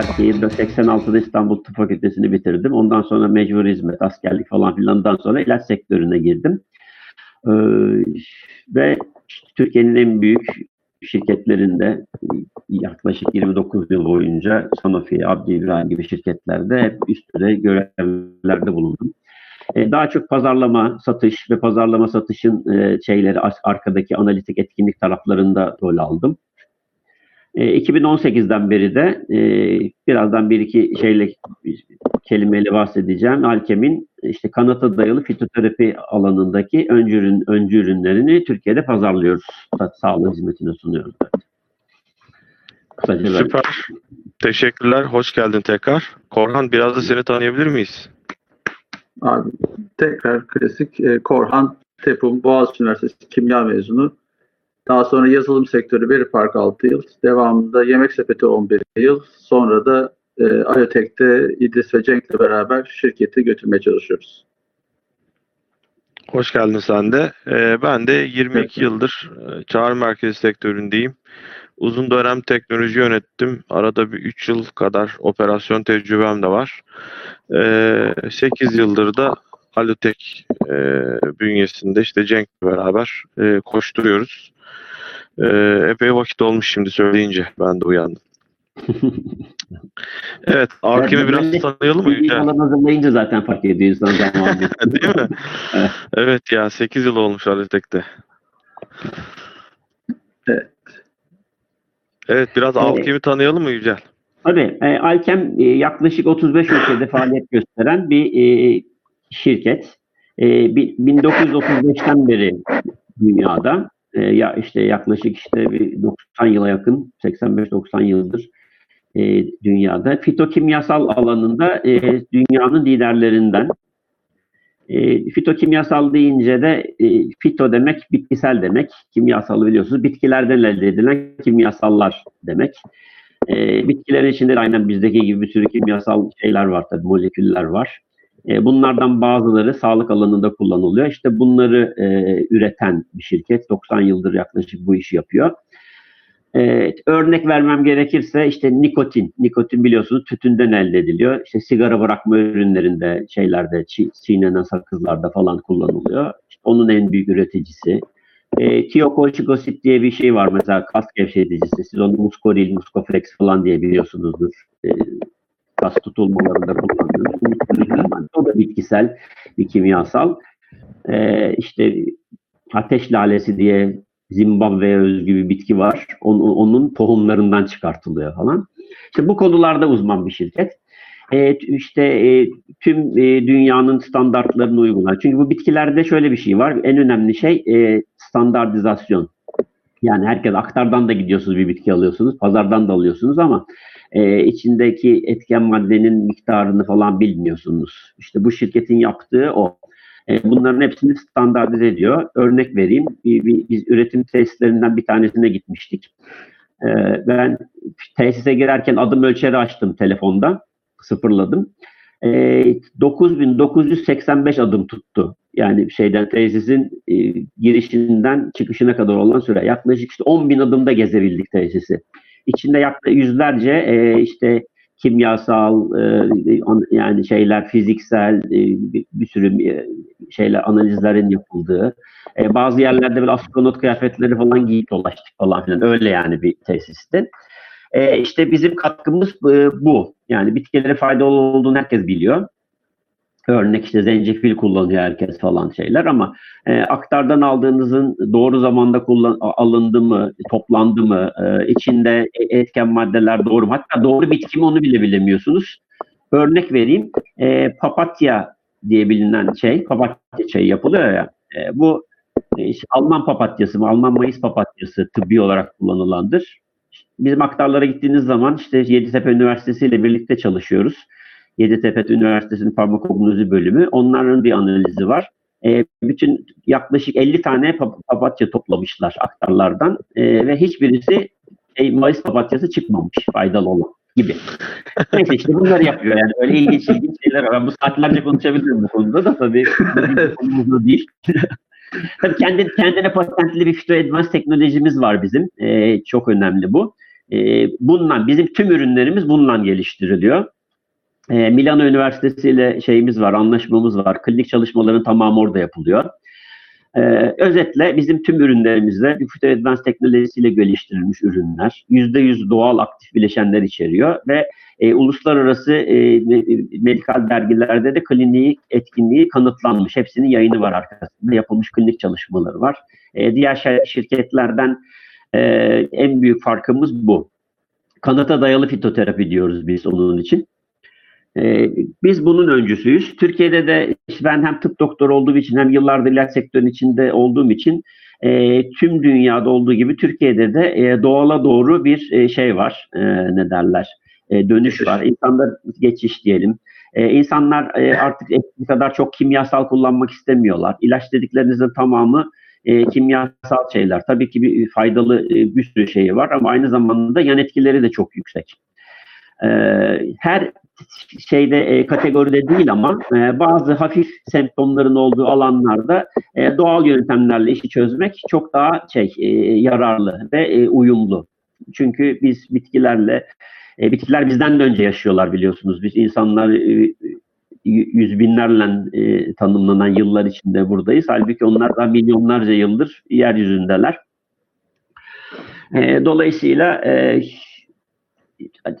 Erkeği 86'da İstanbul Tıp Fakültesini bitirdim. Ondan sonra mecbur hizmet, askerlik falan filandan sonra ilaç sektörüne girdim. Ee, ve Türkiye'nin en büyük şirketlerinde yaklaşık 29 yıl boyunca Sanofi, Abdi İbrahim gibi şirketlerde hep üst düzey görevlerde bulundum. Ee, daha çok pazarlama, satış ve pazarlama satışın e, şeyleri arkadaki analitik etkinlik taraflarında rol aldım. 2018'den beri de e, birazdan bir iki şeyle kelimeyle bahsedeceğim. Alkem'in işte kanata dayalı fitoterapi alanındaki öncü, ürün, öncü ürünlerini Türkiye'de pazarlıyoruz. Sağlık hizmetine sunuyoruz. Kısaca Süper. Teşekkürler. Hoş geldin tekrar. Korhan biraz da seni tanıyabilir miyiz? Abi tekrar klasik e, Korhan Tepum Boğaziçi Üniversitesi kimya mezunu. Daha sonra yazılım sektörü Veri Park 6 yıl. Devamında Yemek Sepeti 11 yıl. Sonra da e, Ayotek'te İdris ve Cenk'le beraber şirketi götürmeye çalışıyoruz. Hoş geldin sen de. Ee, ben de 22 evet. yıldır e, çağrı merkezi sektöründeyim. Uzun dönem teknoloji yönettim. Arada bir 3 yıl kadar operasyon tecrübem de var. Ee, 8 yıldır da Alotek e, bünyesinde işte Cenk'le beraber e, koşturuyoruz. E, epey vakit olmuş şimdi söyleyince ben de uyandım. evet, Arkim'i biraz tanıyalım mı? Yüce? hazırlayınca zaten fark ediyor insan Değil mi? evet. evet ya 8 yıl olmuş Alotek'te. Evet. Evet biraz evet. Alkem'i tanıyalım mı Yücel? Tabii. E, Alkem e, yaklaşık 35 ülkede faaliyet gösteren bir e, şirket. E, 1935'ten beri dünyada e, ya işte yaklaşık işte bir 90 yıla yakın 85-90 yıldır e, dünyada fitokimyasal alanında e, dünyanın liderlerinden. E, fitokimyasal deyince de e, fito demek bitkisel demek. Kimyasal biliyorsunuz bitkilerden elde edilen kimyasallar demek. E, bitkilerin içinde de aynen bizdeki gibi bir sürü kimyasal şeyler var tabii moleküller var. E, bunlardan bazıları sağlık alanında kullanılıyor. İşte bunları e, üreten bir şirket. 90 yıldır yaklaşık bu işi yapıyor. E, örnek vermem gerekirse işte nikotin. Nikotin biliyorsunuz tütünden elde ediliyor. İşte sigara bırakma ürünlerinde, şeylerde, çiğnenen sakızlarda falan kullanılıyor. İşte onun en büyük üreticisi. E, Tiokolchikosit diye bir şey var mesela kas gevşeticisi. Siz onu muskoril, muskoflex falan diye biliyorsunuzdur. E, kas tutulmalarında kullanılıyor. O da bitkisel bir kimyasal. Ee, işte ateş lalesi diye Zimbabwe'ye özgü bir bitki var. Onun, onun tohumlarından çıkartılıyor falan. İşte bu konularda uzman bir şirket. E, işte e, tüm e, dünyanın standartlarını uygular. Çünkü bu bitkilerde şöyle bir şey var. En önemli şey e, standartizasyon. Yani herkes aktardan da gidiyorsunuz bir bitki alıyorsunuz, pazardan da alıyorsunuz ama e, içindeki etken maddenin miktarını falan bilmiyorsunuz. İşte bu şirketin yaptığı o. E, bunların hepsini standartize ediyor. Örnek vereyim. Biz üretim tesislerinden bir tanesine gitmiştik. E, ben tesise girerken adım ölçeri açtım telefonda. Sıfırladım. E, 9985 adım tuttu. Yani şeyden tesisin e, girişinden çıkışına kadar olan süre. Yaklaşık işte 10 bin adımda gezebildik tesisi. İçinde yaklaşık yüzlerce e, işte kimyasal e, yani şeyler fiziksel e, bir, bir sürü e, şeyler analizlerin yapıldığı e, bazı yerlerde böyle astronot kıyafetleri falan giyip dolaştık falan filan öyle yani bir tesisti. E, işte bizim katkımız e, bu. Yani bitkilere faydalı olduğunu herkes biliyor. Örnek işte zencefil kullanıyor herkes falan şeyler ama e, aktardan aldığınızın doğru zamanda kullan alındı mı, toplandı mı, e, içinde e, etken maddeler doğru mu? Hatta doğru bitki mi onu bile bilemiyorsunuz. Örnek vereyim. E, papatya diye bilinen şey, papatya çayı yapılıyor ya. E, bu e, işte Alman papatyası mı, Alman mayıs papatyası tıbbi olarak kullanılandır. Bizim aktarlara gittiğiniz zaman işte Yeditepe Üniversitesi ile birlikte çalışıyoruz. Yeditepe Üniversitesi'nin farmakoloji bölümü. Onların bir analizi var. E, bütün yaklaşık 50 tane papatya toplamışlar aktarlardan e, ve hiçbirisi e, Mayıs papatyası çıkmamış faydalı olan gibi. Neyse işte bunları yapıyor yani öyle ilginç ilginç şeyler var. Ben bu saatlerce konuşabilirim bu konuda da tabii konumuzda değil. tabii kendi, kendine patentli bir Fito Advanced teknolojimiz var bizim. E, çok önemli bu. E, bundan bizim tüm ürünlerimiz bundan geliştiriliyor. E, Milano Üniversitesi ile şeyimiz var, anlaşmamız var. Klinik çalışmaların tamamı orada yapılıyor. Ee, özetle bizim tüm ürünlerimizde Jupyter Advanced teknolojisiyle geliştirilmiş ürünler. %100 doğal aktif bileşenler içeriyor ve e, uluslararası e, me- medikal dergilerde de kliniği etkinliği kanıtlanmış. Hepsinin yayını var arkasında. Yapılmış klinik çalışmaları var. E, diğer şir- şirketlerden e, en büyük farkımız bu. Kanıta dayalı fitoterapi diyoruz biz onun için. Ee, biz bunun öncüsüyüz. Türkiye'de de işte ben hem tıp doktoru olduğum için hem yıllardır ilaç sektörünün içinde olduğum için e, tüm dünyada olduğu gibi Türkiye'de de e, doğala doğru bir e, şey var. E, ne derler? E, dönüş var. İnsanlar geçiş diyelim. E, insanlar e, artık eskisi kadar çok kimyasal kullanmak istemiyorlar. İlaç dediklerinizin tamamı e, kimyasal şeyler. Tabii ki bir faydalı e, bir sürü şeyi var ama aynı zamanda yan etkileri de çok yüksek. E, her şeyde e, kategoride değil ama e, bazı hafif semptomların olduğu alanlarda e, doğal yöntemlerle işi çözmek çok daha şey e, yararlı ve e, uyumlu. Çünkü biz bitkilerle e, bitkiler bizden de önce yaşıyorlar biliyorsunuz. Biz insanlar e, yüz binlerle e, tanımlanan yıllar içinde buradayız. Halbuki onlar da milyonlarca yıldır yeryüzündeler. E, dolayısıyla e,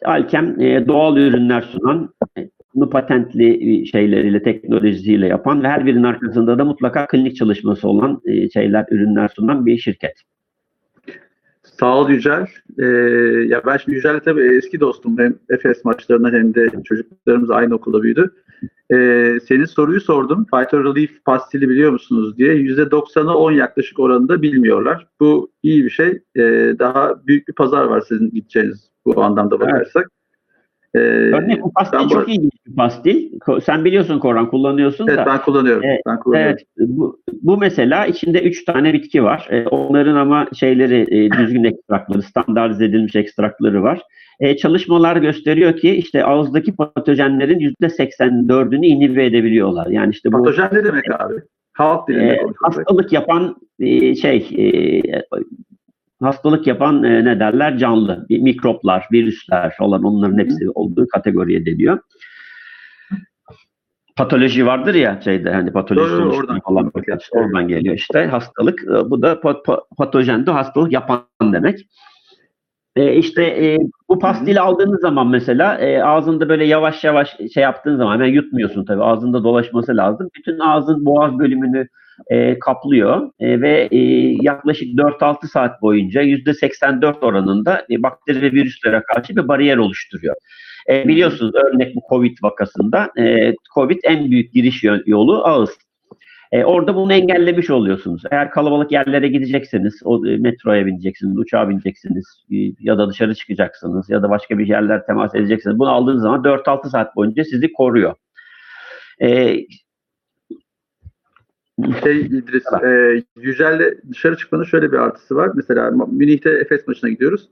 Alkem e, doğal ürünler sunan, e, bunu patentli e, şeyleriyle, teknolojisiyle yapan ve her birinin arkasında da mutlaka klinik çalışması olan e, şeyler, ürünler sunan bir şirket. Sağ ol Yücel. Ee, ya ben şimdi Yücel'le tabii eski dostum. Hem Efes maçlarından hem de çocuklarımız aynı okulda büyüdü. Ee, senin soruyu sordum. Phyto Relief pastili biliyor musunuz diye. %90'a 10 yaklaşık oranında bilmiyorlar. Bu iyi bir şey. Ee, daha büyük bir pazar var sizin gideceğiniz bu anlamda bakarsak. Ee, Örneğin bu pastil ben bu- çok ilginç bir pastil. Sen biliyorsun Koran, kullanıyorsun evet da. ben kullanıyorum. Evet, ben kullanıyorum. Evet, bu, bu mesela içinde üç tane bitki var. E, onların ama şeyleri e, düzgün ekstrakları, standartize edilmiş ekstrakları var. E, çalışmalar gösteriyor ki işte ağızdaki patojenlerin yüzde 84'ünü inhibe edebiliyorlar. Yani işte bu Patojen ne demek abi? Halk dilinde e, hastalık yapan e, şey e, hastalık yapan e, ne derler canlı mikroplar, virüsler falan onların hepsi olduğu kategoriye deniyor. Patoloji vardır ya şeyde hani patoloji Doğru, oradan. falan oradan geliyor işte hastalık E, bu da pa- pa- patojen de hastalık yapan demek. E, işte e, bu pastili aldığınız zaman mesela e, ağzında böyle yavaş yavaş şey yaptığın zaman hemen yutmuyorsun tabii ağzında dolaşması lazım. Bütün ağzın boğaz bölümünü e, kaplıyor e, ve e, yaklaşık 4-6 saat boyunca %84 oranında e, bakteri ve virüslere karşı bir bariyer oluşturuyor. E, biliyorsunuz örnek bu Covid vakasında e, Covid en büyük giriş yolu ağız. E, orada bunu engellemiş oluyorsunuz. Eğer kalabalık yerlere gidecekseniz, o e, metroya bineceksiniz, uçağa bineceksiniz e, ya da dışarı çıkacaksınız ya da başka bir yerler temas edeceksiniz. Bunu aldığınız zaman 4-6 saat boyunca sizi koruyor. E, Şey İdris, e, Yücel'le dışarı çıkmanın şöyle bir artısı var. Mesela Münih'te Efes maçına gidiyoruz.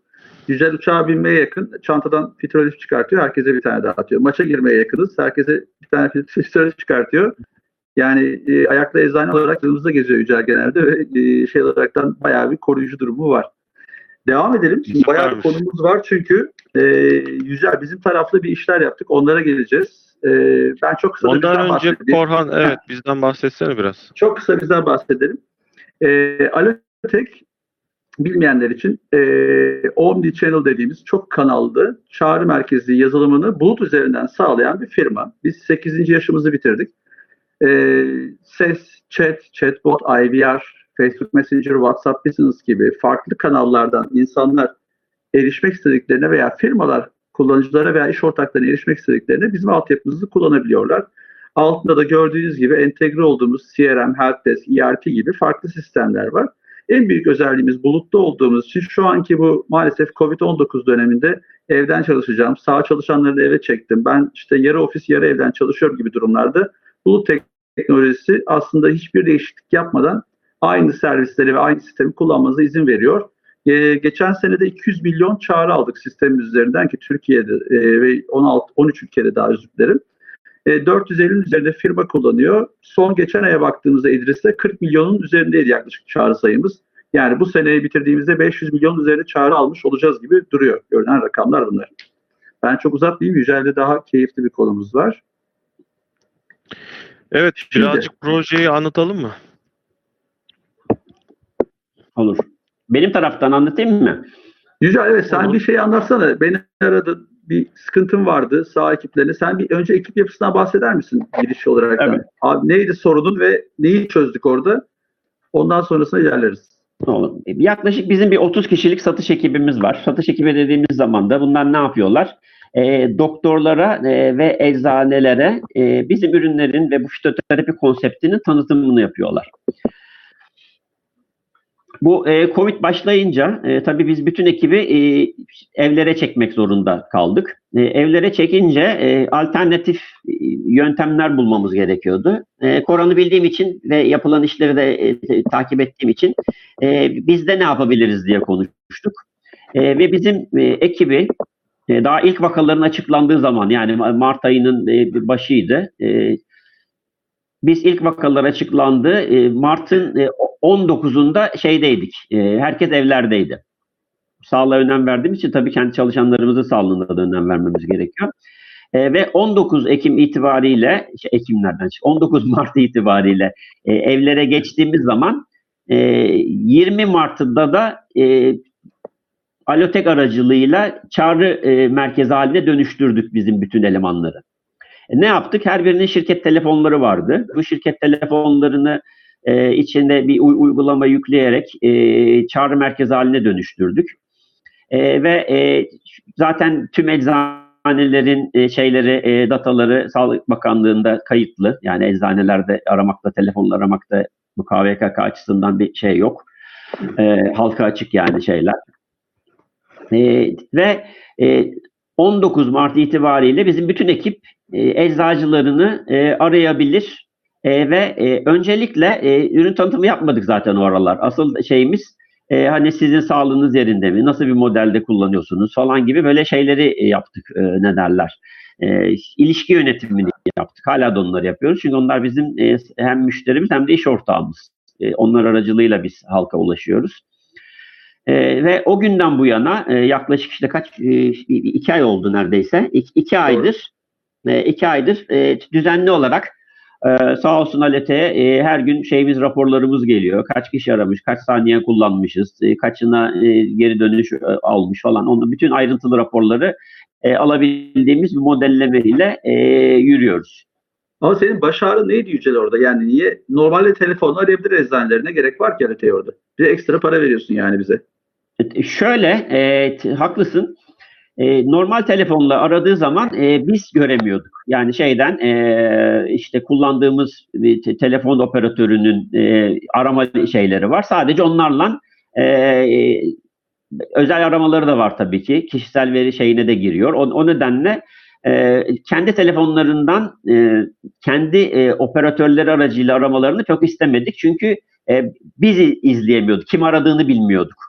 Yücel uçağa binmeye yakın çantadan fitrolif çıkartıyor. Herkese bir tane daha atıyor. Maça girmeye yakınız. Herkese bir tane fitrolif çıkartıyor. Yani e, ayakta eczane olarak yanımızda geziyor Yücel genelde ve e, şey olaraktan bayağı bir koruyucu durumu var. Devam edelim. Şimdi bayağı bir Süpermiş. konumuz var çünkü e, Yücel bizim taraflı bir işler yaptık. Onlara geleceğiz. E, ben çok kısa Ondan önce. Korhan evet bizden bahsetsene biraz. Çok kısa bizden bahsedelim. E, Alotek bilmeyenler için e, Omni Channel dediğimiz çok kanallı çağrı merkezi yazılımını bulut üzerinden sağlayan bir firma. Biz 8. yaşımızı bitirdik. E, ses, chat, chatbot, IVR, Facebook Messenger, WhatsApp Business gibi farklı kanallardan insanlar erişmek istediklerine veya firmalar kullanıcılara veya iş ortaklarına erişmek istediklerine bizim altyapımızı kullanabiliyorlar. Altında da gördüğünüz gibi entegre olduğumuz CRM, Helpdesk, ERP gibi farklı sistemler var. En büyük özelliğimiz bulutta olduğumuz için şu anki bu maalesef Covid-19 döneminde evden çalışacağım, sağ çalışanları da eve çektim. Ben işte yarı ofis yarı evden çalışıyorum gibi durumlarda bulut teknolojisi aslında hiçbir değişiklik yapmadan aynı servisleri ve aynı sistemi kullanmanıza izin veriyor. Ee, geçen senede 200 milyon çağrı aldık sistem üzerinden ki Türkiye'de e, ve 16 13 ülkede daha özür dilerim. E, 450'nin üzerinde firma kullanıyor. Son geçen aya baktığımızda İdris'te 40 milyonun üzerindeydi yaklaşık çağrı sayımız. Yani bu seneyi bitirdiğimizde 500 milyon üzeri çağrı almış olacağız gibi duruyor. Görünen rakamlar bunlar. Ben çok uzatmayayım. Yücel'de daha keyifli bir konumuz var. Evet, Şimdi- birazcık projeyi anlatalım mı? Olur. Benim taraftan anlatayım mı? Yücel evet sen Olur. bir şey anlatsana. Beni aradı bir sıkıntım vardı sağ ekiplerine. Sen bir önce ekip yapısından bahseder misin giriş olarak? Evet. Abi neydi sorunun ve neyi çözdük orada? Ondan sonrasına ilerleriz. Olur. Yaklaşık bizim bir 30 kişilik satış ekibimiz var. Satış ekibi dediğimiz zaman da bunlar ne yapıyorlar? E, doktorlara e, ve eczanelere e, bizim ürünlerin ve bu fitoterapi konseptinin tanıtımını yapıyorlar. Bu e, Covid başlayınca e, tabii biz bütün ekibi e, evlere çekmek zorunda kaldık. E, evlere çekince e, alternatif e, yöntemler bulmamız gerekiyordu. E, Koran'ı bildiğim için ve yapılan işleri de e, takip ettiğim için e, biz de ne yapabiliriz diye konuştuk. E, ve bizim e, ekibi daha ilk vakaların açıklandığı zaman yani Mart ayının e, başıydı. E, biz ilk vakalar açıklandı. E, Mart'ın e, 19'unda şeydeydik. E, herkes evlerdeydi. Sağlığa önem verdiğim için tabii kendi çalışanlarımızın sağlığına da önem vermemiz gerekiyor. E, ve 19 Ekim itibariyle, şey, Ekimlerden, 19 Mart itibariyle e, evlere geçtiğimiz zaman e, 20 Mart'ta da e, Alotek aracılığıyla çağrı e, merkezi haline dönüştürdük bizim bütün elemanları. E, ne yaptık? Her birinin şirket telefonları vardı. Bu şirket telefonlarını e, içinde bir uy- uygulama yükleyerek e, çağrı merkezi haline dönüştürdük. E, ve e, zaten tüm eczanelerin e, şeyleri, e, dataları Sağlık Bakanlığı'nda kayıtlı. Yani eczanelerde aramakta, telefonla aramakta bu KVKK açısından bir şey yok. E, halka açık yani şeyler. E, ve e, 19 Mart itibariyle bizim bütün ekip e, eczacılarını e, arayabilir e, ve e, öncelikle e, ürün tanıtımı yapmadık zaten o aralar. Asıl şeyimiz e, hani sizin sağlığınız yerinde mi, nasıl bir modelde kullanıyorsunuz falan gibi böyle şeyleri e, yaptık e, ne derler. E, ilişki yönetimini yaptık. Hala da onları yapıyoruz. Çünkü onlar bizim e, hem müşterimiz hem de iş ortağımız. E, onlar aracılığıyla biz halka ulaşıyoruz. E, ve o günden bu yana e, yaklaşık işte kaç e, iki ay oldu neredeyse. İki, iki aydır e, iki aydır e, düzenli olarak e, sağ olsun Alete'ye e, her gün şeyimiz raporlarımız geliyor. Kaç kişi aramış, kaç saniye kullanmışız, e, kaçına e, geri dönüş e, almış falan. Onun bütün ayrıntılı raporları e, alabildiğimiz bir modellemeyle e, yürüyoruz. Ama senin baş neydi Yücel orada? Yani niye? Normalde telefonla arayabilir eczanelerine gerek var ki Alete'ye orada. Bir ekstra para veriyorsun yani bize. E, Şöyle, e, haklısın. E, normal telefonla aradığı zaman e, biz göremiyorduk. Yani şeyden e, işte kullandığımız te- telefon operatörünün e, arama şeyleri var. Sadece onlarla e, e, özel aramaları da var tabii ki. Kişisel veri şeyine de giriyor. O, o nedenle e, kendi telefonlarından e, kendi e, operatörleri aracıyla aramalarını çok istemedik. Çünkü e, biz izleyemiyorduk. Kim aradığını bilmiyorduk.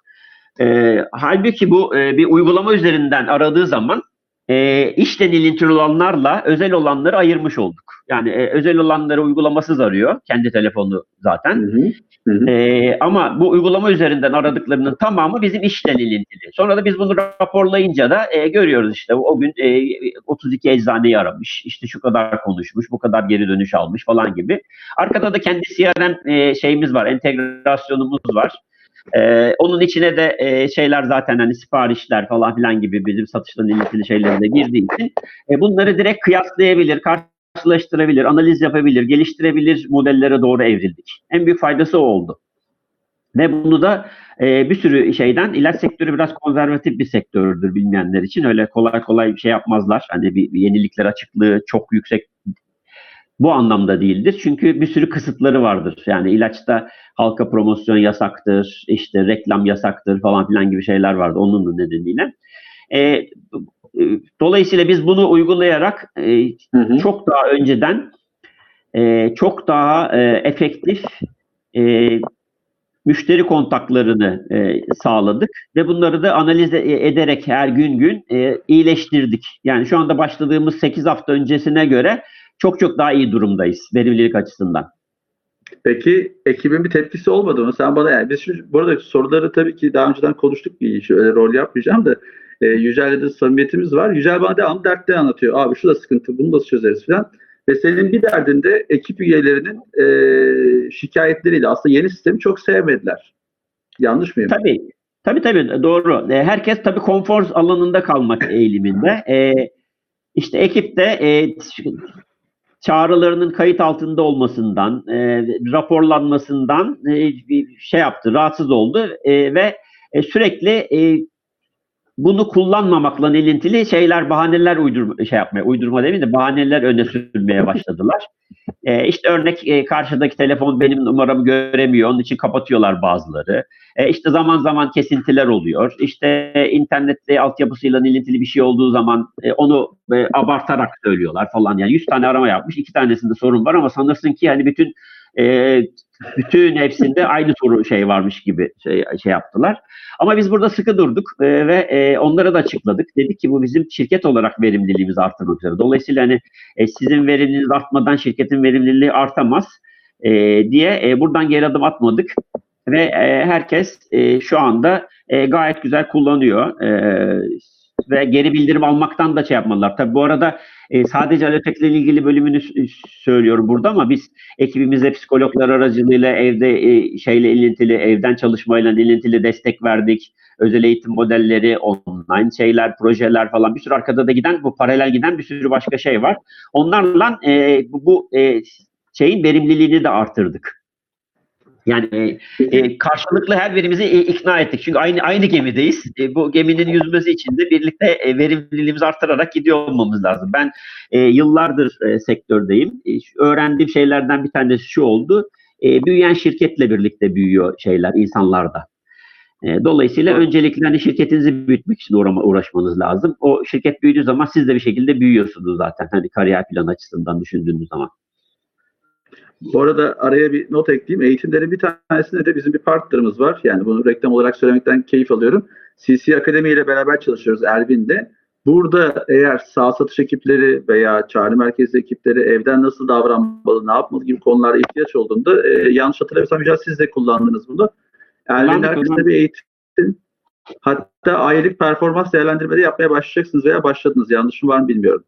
E, halbuki bu e, bir uygulama üzerinden aradığı zaman e, işten ilintili olanlarla özel olanları ayırmış olduk. Yani e, özel olanları uygulamasız arıyor. Kendi telefonu zaten. Hı hı. Hı. Ee, ama bu uygulama üzerinden aradıklarının tamamı bizim işten ilintili. Sonra da biz bunu raporlayınca da e, görüyoruz işte o gün e, 32 eczaneyi aramış, işte şu kadar konuşmuş, bu kadar geri dönüş almış falan gibi. Arkada da kendi CRM e, şeyimiz var, entegrasyonumuz var. Ee, onun içine de e, şeyler zaten hani siparişler falan filan gibi bizim satışla ilintili şeylere de girdiği için e, bunları direkt kıyaslayabilir, karşılaştırabilir, analiz yapabilir, geliştirebilir modellere doğru evrildik. En büyük faydası o oldu. Ve bunu da e, bir sürü şeyden ilaç sektörü biraz konservatif bir sektördür bilmeyenler için. Öyle kolay kolay bir şey yapmazlar. Hani bir, bir yenilikler açıklığı çok yüksek bu anlamda değildir. Çünkü bir sürü kısıtları vardır. Yani ilaçta halka promosyon yasaktır, işte reklam yasaktır falan filan gibi şeyler vardı onun nedeniyle. E, e, dolayısıyla biz bunu uygulayarak e, Hı hı. çok daha önceden e, çok daha e, efektif e, müşteri kontaklarını e, sağladık ve bunları da analiz e- ederek her gün gün e, iyileştirdik. Yani şu anda başladığımız 8 hafta öncesine göre çok çok daha iyi durumdayız verimlilik açısından. Peki ekibin bir tepkisi olmadı mı? Sen bana yani biz şu, bu arada soruları tabii ki daha önceden konuştuk bir iş. Öyle rol yapmayacağım da e, Yücel'le de samimiyetimiz var. Yücel bana devam dertleri anlatıyor. Abi şu da sıkıntı bunu nasıl çözeriz falan. Ve senin bir derdinde ekip üyelerinin e, şikayetleriyle aslında yeni sistemi çok sevmediler. Yanlış mıyım? Tabii. Tabii tabii doğru. E, Herkes tabii konfor alanında kalmak eğiliminde. E, işte ekipte e, çağrılarının kayıt altında olmasından, e, raporlanmasından e, şey yaptı, rahatsız oldu e, ve e, sürekli e, bunu kullanmamakla ilintili şeyler, bahaneler uydurma, şey yapmaya, uydurma demeyeyim de bahaneler öne sürmeye başladılar. E, işte örnek e, karşıdaki telefon benim numaramı göremiyor, onun için kapatıyorlar bazıları. E, işte zaman zaman kesintiler oluyor. İşte e, internette altyapısıyla ilintili bir şey olduğu zaman e, onu e, abartarak söylüyorlar falan. Yani 100 tane arama yapmış, iki tanesinde sorun var ama sanırsın ki hani bütün e, bütün hepsinde aynı soru şey varmış gibi şey, şey yaptılar. Ama biz burada sıkı durduk e, ve e, onlara da açıkladık. Dedik ki bu bizim şirket olarak verimliliğimizi arttırmak üzere. Dolayısıyla hani e, sizin verimliliğiniz artmadan şirketin verimliliği artamaz e, diye e, buradan geri adım atmadık ve e, herkes e, şu anda e, gayet güzel kullanıyor e, ve geri bildirim almaktan da şey yapmalılar. Tabii bu arada e, sadece Alotech ile ilgili bölümünü s- söylüyorum burada ama biz ekibimize psikologlar aracılığıyla evde e, şeyle ilintili, evden çalışmayla ilintili destek verdik. Özel eğitim modelleri, online şeyler, projeler falan bir sürü arkada da giden, bu paralel giden bir sürü başka şey var. Onlarla e, bu e, şeyin verimliliğini de artırdık. Yani e, karşılıklı her birimizi e, ikna ettik. Çünkü aynı aynı gemideyiz. E, bu geminin yüzmesi için de birlikte e, verimliliğimizi artırarak gidiyor olmamız lazım. Ben e, yıllardır e, sektördeyim. E, öğrendiğim şeylerden bir tanesi şu oldu. E, büyüyen şirketle birlikte büyüyor şeyler insanlarda. E, dolayısıyla öncelikle hani şirketinizi büyütmek için uğrama, uğraşmanız lazım. O şirket büyüdüğü zaman siz de bir şekilde büyüyorsunuz zaten. Hani kariyer planı açısından düşündüğünüz zaman. Bu arada araya bir not ekleyeyim. Eğitimlerin bir tanesinde de bizim bir partnerimiz var. Yani bunu reklam olarak söylemekten keyif alıyorum. CC Akademi ile beraber çalışıyoruz Ervin'de. Burada eğer sağ satış ekipleri veya çağrı merkezi ekipleri evden nasıl davranmalı, ne yapmalı gibi konularda ihtiyaç olduğunda e, yanlış hatırlamıyorsam Yücel siz de kullandınız bunu. Kullandık, herkese bir eğitim hatta aylık performans değerlendirmede yapmaya başlayacaksınız veya başladınız. Yanlışım var mı bilmiyorum.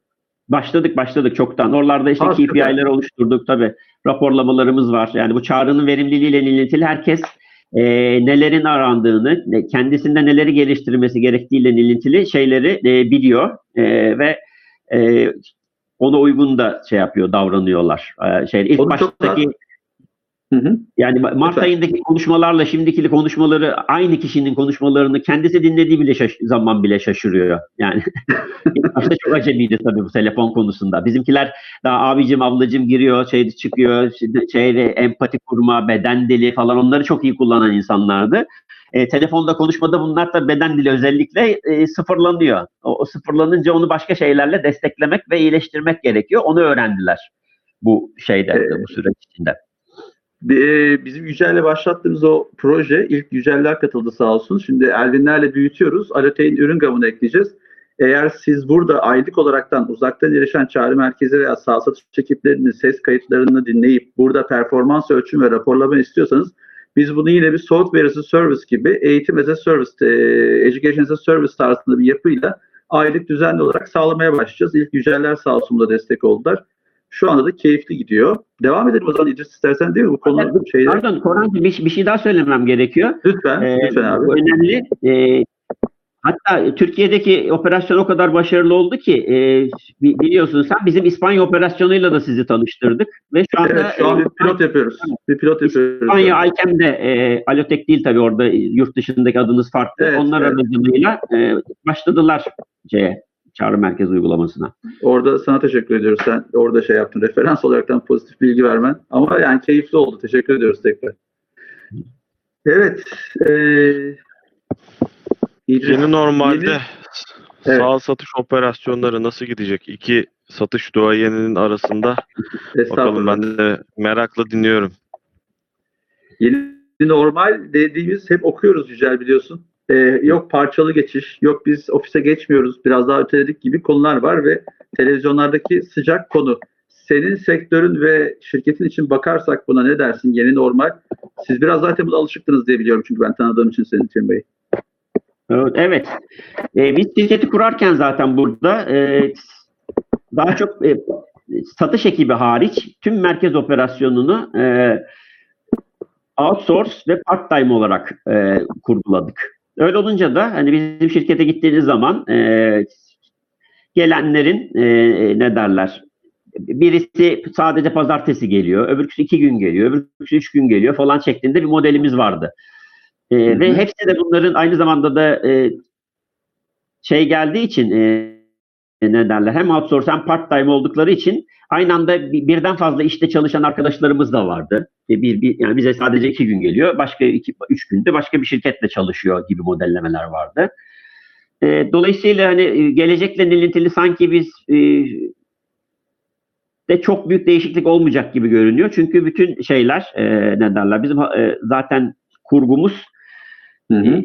Başladık başladık çoktan. Oralarda işte Hakikaten. KPI'ler oluşturduk tabii. Raporlamalarımız var. Yani bu çağrının verimliliğiyle ilintili herkes e, nelerin arandığını, kendisinde neleri geliştirmesi gerektiğiyle ilintili şeyleri e, biliyor E, ve e, ona uygun da şey yapıyor, davranıyorlar. E, şey ilk Onu çok baştaki Hı hı. yani Ma- Mart Lütfen. ayındaki konuşmalarla şimdiki konuşmaları aynı kişinin konuşmalarını kendisi dinlediği bile şaş- zaman bile şaşırıyor. Yani başta çok acemiydi tabii bu telefon konusunda. Bizimkiler daha abicim ablacım giriyor, şey çıkıyor, şeyde empati kurma, beden dili falan onları çok iyi kullanan insanlardı. E, telefonda konuşmada bunlar da beden dili özellikle e, sıfırlanıyor. O, o sıfırlanınca onu başka şeylerle desteklemek ve iyileştirmek gerekiyor. Onu öğrendiler bu şeyde, Ee, bu süreç içinde. E, bizim Yücel'le başlattığımız o proje ilk Yücel'ler katıldı sağ olsun. Şimdi Elvinlerle büyütüyoruz. Alote'in ürün gamını ekleyeceğiz. Eğer siz burada aylık olaraktan uzaktan erişen çağrı merkezi veya sağ satış ekiplerinin ses kayıtlarını dinleyip burada performans ölçüm ve raporlama istiyorsanız biz bunu yine bir software as a service gibi eğitim as a service, e, education as a service tarzında bir yapıyla aylık düzenli olarak sağlamaya başlayacağız. İlk Yücel'ler sağ da destek oldular. Şu anda da keyifli gidiyor. Devam edelim o zaman İdris istersen değil mi? Bu konu şeyler. Pardon Korancığım bir, bir şey daha söylemem gerekiyor. Lütfen, Ee, lütfen abi. Bu önemli. Ee, hatta Türkiye'deki operasyon o kadar başarılı oldu ki e, bi- biliyorsun sen bizim İspanya operasyonuyla da sizi tanıştırdık ve şu anda Evet, şu an e, bir pilot yapıyoruz. Bir pilot yapıyoruz. İspanya Alkem'de e, Alotek değil tabii orada e, yurt dışındaki adınız farklı. Evet, Onlar evet. aracılığıyla e, başladılar şeye, çağrı merkez uygulamasına. Orada sana teşekkür ediyoruz. Sen orada şey yaptın. Referans olaraktan pozitif bilgi vermen. Ama yani keyifli oldu. Teşekkür ediyoruz tekrar. Evet. eee İdris, Yeni normalde yeni- sağ satış operasyonları nasıl gidecek? İki satış duayeninin arasında bakalım ben de merakla dinliyorum. Yeni normal dediğimiz hep okuyoruz Yücel biliyorsun. Ee, yok parçalı geçiş, yok biz ofise geçmiyoruz, biraz daha öteledik gibi konular var ve televizyonlardaki sıcak konu. senin sektörün ve şirketin için bakarsak buna ne dersin? Yeni normal. Siz biraz zaten buna alışıktınız diye biliyorum çünkü ben tanıdığım için senin Tim Bey. Evet. Ee, biz şirketi kurarken zaten burada e, daha çok e, satış ekibi hariç tüm merkez operasyonunu e, outsource ve part-time olarak e, kurguladık. Öyle olunca da hani bizim şirkete gittiğiniz zaman e, gelenlerin e, ne derler birisi sadece pazartesi geliyor, öbürküsü iki gün geliyor, öbürküsü üç gün geliyor falan şeklinde bir modelimiz vardı. E, Hı hı. ve hepsi de bunların aynı zamanda da e, şey geldiği için e, ne derler hem outsource hem part time oldukları için aynı anda bir- birden fazla işte çalışan arkadaşlarımız da vardı. E, Bir, bir, yani bize sadece iki gün geliyor, başka iki, üç günde başka bir şirketle çalışıyor gibi modellemeler vardı. E, dolayısıyla hani e, gelecekle ilintili sanki biz e, de çok büyük değişiklik olmayacak gibi görünüyor. Çünkü bütün şeyler e, ne derler bizim e, zaten kurgumuz Hı hı.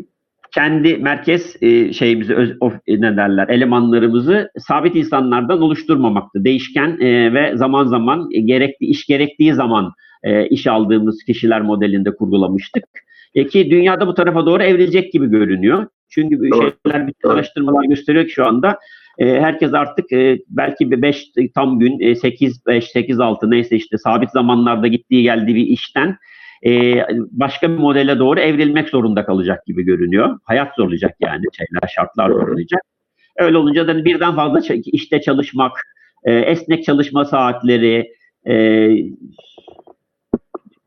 Kendi merkez e, şeyimizi öz, of, e, ne derler elemanlarımızı sabit insanlardan oluşturmamaktı. Değişken e, ve zaman zaman e, gerekli iş gerektiği zaman e, iş aldığımız kişiler modelinde kurgulamıştık. E, ki dünyada bu tarafa doğru evrilecek gibi görünüyor. Çünkü bu şeyler, bütün araştırmalar gösteriyor ki şu anda e, herkes artık e, belki 5 tam gün e, 8 5 8 6 neyse işte sabit zamanlarda gittiği geldiği bir işten e, başka bir modele doğru evrilmek zorunda kalacak gibi görünüyor. Hayat zorlayacak yani şeyler şartlar zorlayacak. Öyle olunca da birden fazla işte çalışmak, e, esnek çalışma saatleri e,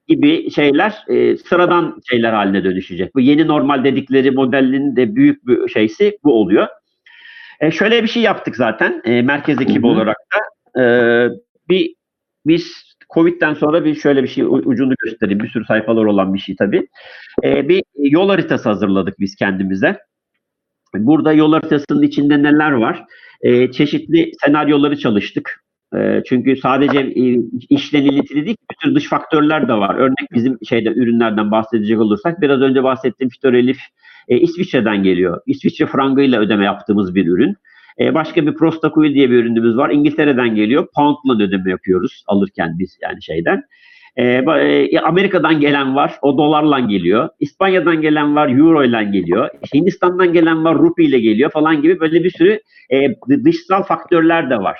gibi şeyler e, sıradan şeyler haline dönüşecek. Bu yeni normal dedikleri modelin de büyük bir şeysi bu oluyor. E, şöyle bir şey yaptık zaten e, merkez ekibi olarak da. E, bir biz Covid'den sonra bir şöyle bir şey ucunu göstereyim. Bir sürü sayfalar olan bir şey tabii. E, bir yol haritası hazırladık biz kendimize. Burada yol haritasının içinde neler var? E, çeşitli senaryoları çalıştık. E, çünkü sadece e, işle ilintili değil, sürü dış faktörler de var. Örnek bizim şeyde ürünlerden bahsedecek olursak biraz önce bahsettiğim Fitor Elif e, İsviçre'den geliyor. İsviçre frangıyla ödeme yaptığımız bir ürün. E, başka bir Prostacoil diye bir ürünümüz var. İngiltere'den geliyor. Pound'la ödeme yapıyoruz alırken biz yani şeyden. E, e, Amerika'dan gelen var. O dolarla geliyor. İspanya'dan gelen var. Euro ile geliyor. Hindistan'dan gelen var. Rupi ile geliyor falan gibi böyle bir sürü dı- dışsal faktörler de var.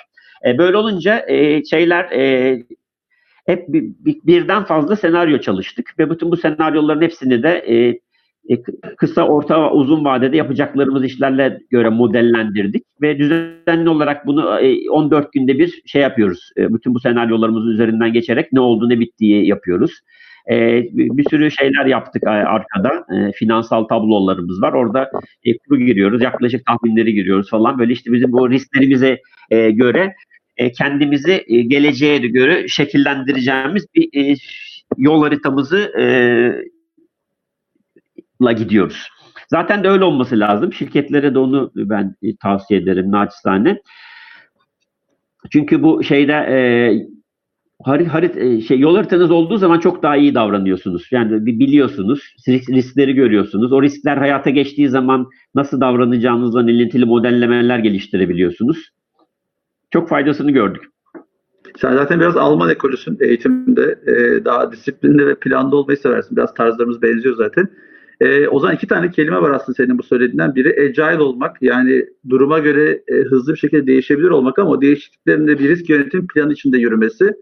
Böyle olunca şeyler hep bir- bir- birden fazla senaryo çalıştık ve bütün bu senaryoların hepsini de kısa, orta uzun vadede yapacaklarımız işlerle göre modellendirdik ve düzenli olarak bunu e, 14 günde bir şey yapıyoruz. E, bütün bu senaryolarımızın üzerinden geçerek ne oldu ne bittiği yapıyoruz. E, bir, sürü şeyler yaptık e, arkada. E, finansal tablolarımız var. Orada e, kuru giriyoruz, yaklaşık tahminleri giriyoruz falan. Böyle işte bizim bu risklerimize e, göre e, kendimizi e, geleceğe göre şekillendireceğimiz bir e, yol haritamızı e, la gidiyoruz. Zaten de öyle olması lazım. Şirketlere de onu ben e, tavsiye ederim naçizane. Çünkü bu şeyde e, harit, harit, e, şey, yol haritanız olduğu zaman çok daha iyi davranıyorsunuz. Yani bi- biliyorsunuz, risk- riskleri görüyorsunuz. O riskler hayata geçtiği zaman nasıl davranacağınızla ilintili modellemeler geliştirebiliyorsunuz. Çok faydasını gördük. Sen zaten biraz Alman ekolüsün eğitimde. Ee, daha disiplinli ve planlı olmayı seversin. Biraz tarzlarımız benziyor zaten. Ee, o zaman iki tane kelime var aslında senin bu söylediğinden. Biri agile olmak. Yani duruma göre e, hızlı bir şekilde değişebilir olmak ama o değişikliklerin de bir risk yönetim planı içinde yürümesi.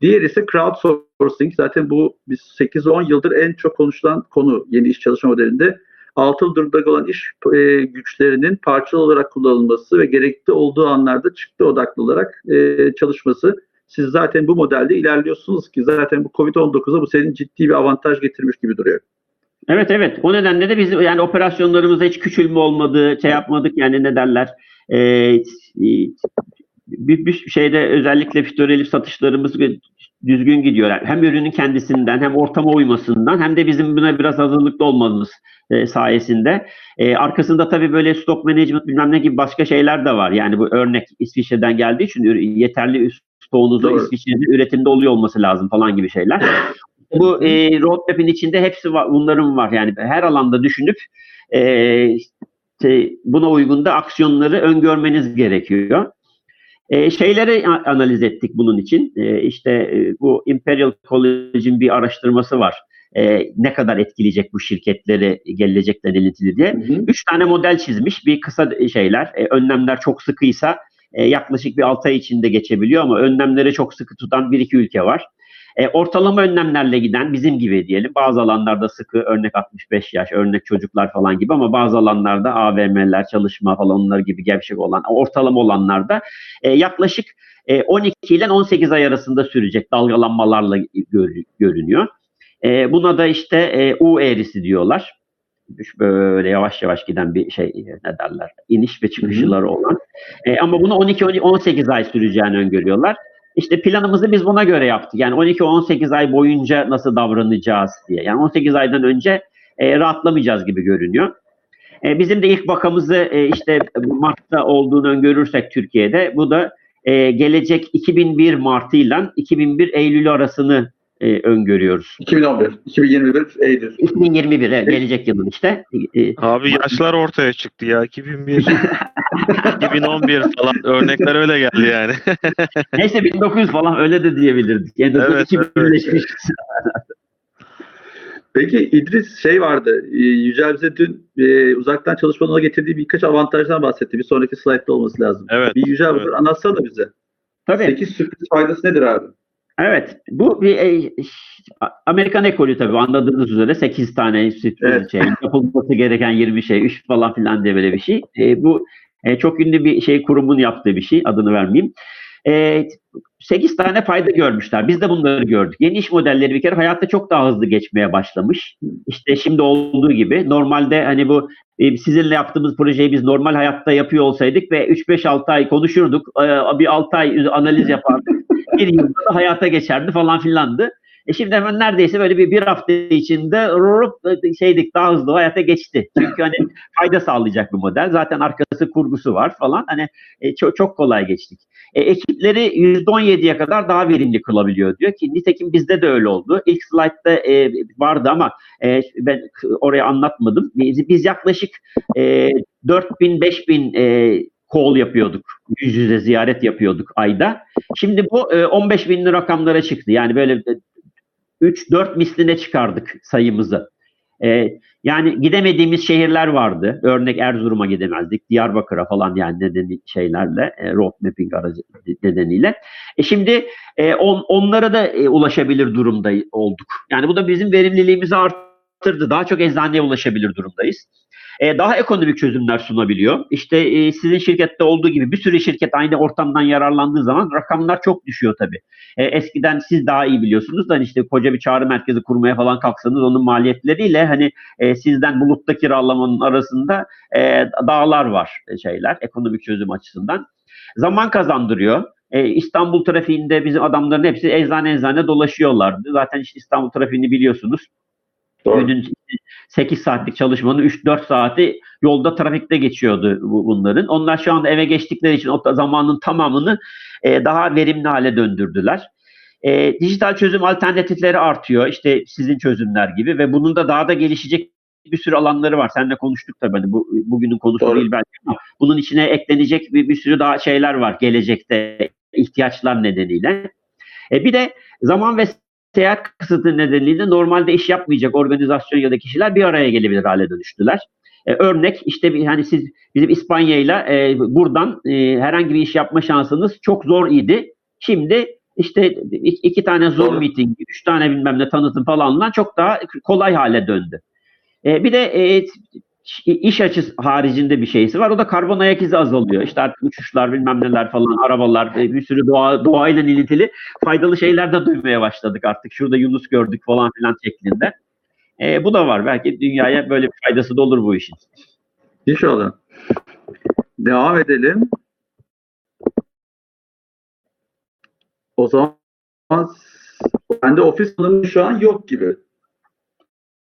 Diğeri ise crowdsourcing. Zaten bu biz 8-10 yıldır en çok konuşulan konu yeni iş çalışma modelinde. Altı durumda olan iş e, güçlerinin parçalı olarak kullanılması ve gerekli olduğu anlarda çıktı odaklı olarak e, çalışması. Siz zaten bu modelde ilerliyorsunuz ki zaten bu Covid-19'a bu senin ciddi bir avantaj getirmiş gibi duruyor. Evet evet. O nedenle de biz yani operasyonlarımızda hiç küçülme olmadı, şey yapmadık yani ne derler. Ee, e, bir, bir şeyde özellikle Fitorelif satışlarımız düzgün gidiyor. Yani hem ürünün kendisinden hem ortama uymasından hem de bizim buna biraz hazırlıklı olmamız e, sayesinde. E, arkasında tabii böyle stock management bilmem ne gibi başka şeyler de var. Yani bu örnek İsviçre'den geldiği için yeterli stoğunuzu Doğru. İsviçre'de üretimde oluyor olması lazım falan gibi şeyler. Bu e, roadmap'in içinde hepsi var, bunların var. Yani her alanda düşünüp e, işte buna uygun da aksiyonları öngörmeniz gerekiyor. E, şeyleri analiz ettik bunun için. E, işte e, bu Imperial College'in bir araştırması var. E, ne kadar etkileyecek bu şirketleri gelecekten ilintili diye. Hı hı. Üç tane model çizmiş. Bir kısa şeyler. e, önlemler çok sıkıysa e, yaklaşık bir 6 ay içinde geçebiliyor ama önlemleri çok sıkı tutan bir iki ülke var. E, ortalama önlemlerle giden bizim gibi diyelim. Bazı alanlarda sıkı örnek 65 yaş, örnek çocuklar falan gibi ama bazı alanlarda AVM'ler, çalışma falan onlar gibi gevşek olan ortalama olanlarda e, yaklaşık e, 12 ile 18 ay arasında sürecek dalgalanmalarla gör- görünüyor. E, buna da işte e, U eğrisi diyorlar. Böyle yavaş yavaş giden bir şey e, ne derler iniş ve çıkışları olan. E, ama bunu 12-18 ay süreceğini öngörüyorlar. İşte planımızı biz buna göre yaptık. Yani 12-18 ay boyunca nasıl davranacağız diye. Yani 18 aydan önce e, rahatlamayacağız gibi görünüyor. E, bizim de ilk vakamızı e, işte Mart'ta olduğunu öngörürsek Türkiye'de bu da e, gelecek 2001 Mart'ı ile 2001 Eylül arasını e, öngörüyoruz. 2011, 2021 Eylül. 2021 evet, gelecek yılın işte. E, Abi yaşlar ortaya çıktı ya. 2001, 2011 falan örnekler öyle geldi yani. Neyse 1900 falan öyle de diyebilirdik. Yani Evet, 2001'leşmiş. Peki İdris şey vardı. e, Yücel bize dün e, uzaktan çalışmanın ona getirdiği birkaç avantajdan bahsetti. Bir sonraki slaytta olması lazım. Evet, Bir Yücel evet. anlatsana bize. Tabii. 8 sürpriz faydası nedir abi? Evet. Bu bir e, Amerikan ekolü tabii anladığınız üzere 8 tane sürpriz Evet. şey, yapılması gereken 20 şey, 3 falan filan diye böyle bir şey. E, bu e, çok ünlü bir şey kurumun yaptığı bir şey. Adını vermeyeyim. E, 8 tane fayda görmüşler. Biz de bunları gördük. Yeni iş modelleri bir kere hayatta çok daha hızlı geçmeye başlamış. İşte şimdi olduğu gibi normalde hani bu e, sizinle yaptığımız projeyi biz normal hayatta yapıyor olsaydık ve 3-5-6 ay konuşurduk. E, bir 6 ay analiz yapardık. Bir yılda da hayata geçerdi falan filandı. E şimdi hemen neredeyse böyle bir, bir hafta içinde rurup şeydik daha hızlı hayata geçti. Çünkü hani fayda sağlayacak bir model. Zaten arkası kurgusu var falan. Hani e, çok, çok kolay geçtik. E, ekipleri %17'ye kadar daha verimli kılabiliyor diyor ki nitekim bizde de öyle oldu. İlk slaytta e, vardı ama e, ben oraya anlatmadım. Biz, biz yaklaşık e, 4000-5000 e, call yapıyorduk. Yüz yüze ziyaret yapıyorduk ayda. Şimdi bu e, 15 binli rakamlara çıktı. Yani böyle 3-4 misline çıkardık sayımızı. E, yani gidemediğimiz şehirler vardı. Örnek Erzurum'a gidemezdik. Diyarbakır'a falan yani nedeni şeylerle, e, road mapping aracı nedeniyle. E şimdi e, on, onlara da e, ulaşabilir durumda olduk. Yani bu da bizim verimliliğimizi arttırdı. Daha çok eczaneye ulaşabilir durumdayız. E, daha ekonomik çözümler sunabiliyor. İşte e, sizin şirkette olduğu gibi bir sürü şirket aynı ortamdan yararlandığı zaman rakamlar çok düşüyor tabii. E, eskiden siz daha iyi biliyorsunuz da hani işte koca bir çağrı merkezi kurmaya falan kalksanız onun maliyetleriyle hani e, sizden bulutta kiralamanın arasında e, dağlar var e, şeyler ekonomik çözüm açısından. Zaman kazandırıyor. E, İstanbul trafiğinde bizim adamların hepsi eczane eczane dolaşıyorlardı. Zaten işte İstanbul trafiğini biliyorsunuz. Günün 8 saatlik çalışmanın 3-4 saati yolda trafikte geçiyordu bu- bunların. Onlar şu anda eve geçtikleri için o zamanın tamamını e, daha verimli hale döndürdüler. E, dijital çözüm alternatifleri artıyor. İşte sizin çözümler gibi ve bunun da daha da gelişecek bir sürü alanları var. Seninle konuştuk tabii. Hani bu bugünün konusu Doğru. değil belki ama bunun içine eklenecek bir, bir sürü daha şeyler var gelecekte ihtiyaçlar nedeniyle. E, bir de zaman ve seyahat kısıtı nedeniyle normalde iş yapmayacak organizasyon ya da kişiler bir araya gelebilir hale dönüştüler. E, örnek işte bir, hani siz bizim İspanya'yla e, buradan e, herhangi bir iş yapma şansınız çok zor idi. Şimdi işte iki, tane Zoom meeting, üç tane bilmem ne tanıtım falanla çok daha kolay hale döndü. E, bir de e, iş açısı haricinde bir şeysi var. O da karbon ayak izi azalıyor. İşte artık uçuşlar bilmem neler falan, arabalar, e, bir sürü doğa, doğayla ilintili faydalı şeyler de duymaya başladık artık. Şurada Yunus gördük falan filan şeklinde. E, bu da var. Belki dünyaya böyle bir faydası da olur bu işin. İnşallah. Devam edelim. O zaman bende ofis tanımı şu an yok gibi.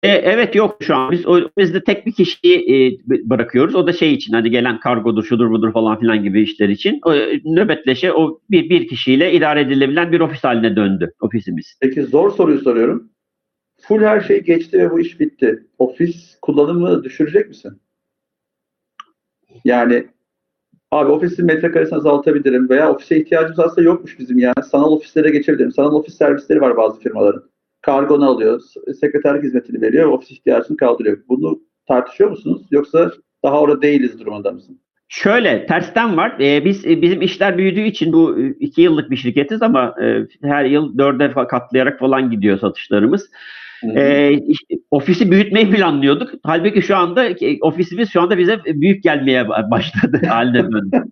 E, evet yok şu an. Biz o, biz de tek bir kişiyi e, bırakıyoruz. O da şey için hani gelen kargodur, şudur budur falan filan gibi işler için. O, e, nöbetleşe o bir, bir kişiyle idare edilebilen bir ofis haline döndü ofisimiz. Peki zor soruyu soruyorum. Full her şey geçti ve bu iş bitti. Ofis kullanımı düşürecek misin? Yani Abi ofisin metrekaresini azaltabilirim veya ofise ihtiyacımız aslında yokmuş bizim yani. Sanal ofislere geçebilirim. Sanal ofis servisleri var bazı firmaların. Kargonu alıyor, sekreterlik hizmetini veriyor, ofis ihtiyacını kaldırıyor. Bunu tartışıyor musunuz? Yoksa daha orada değiliz durumunda mısın? Şöyle tersten var. Ee, biz e, bizim işler büyüdüğü için bu e, iki yıllık bir şirketiz ama e, her yıl dörde katlayarak falan gidiyor satışlarımız. İşte ofisi büyütmeyi planlıyorduk. Halbuki şu anda e, ofisimiz şu anda bize büyük gelmeye ba- başladı haline döndü.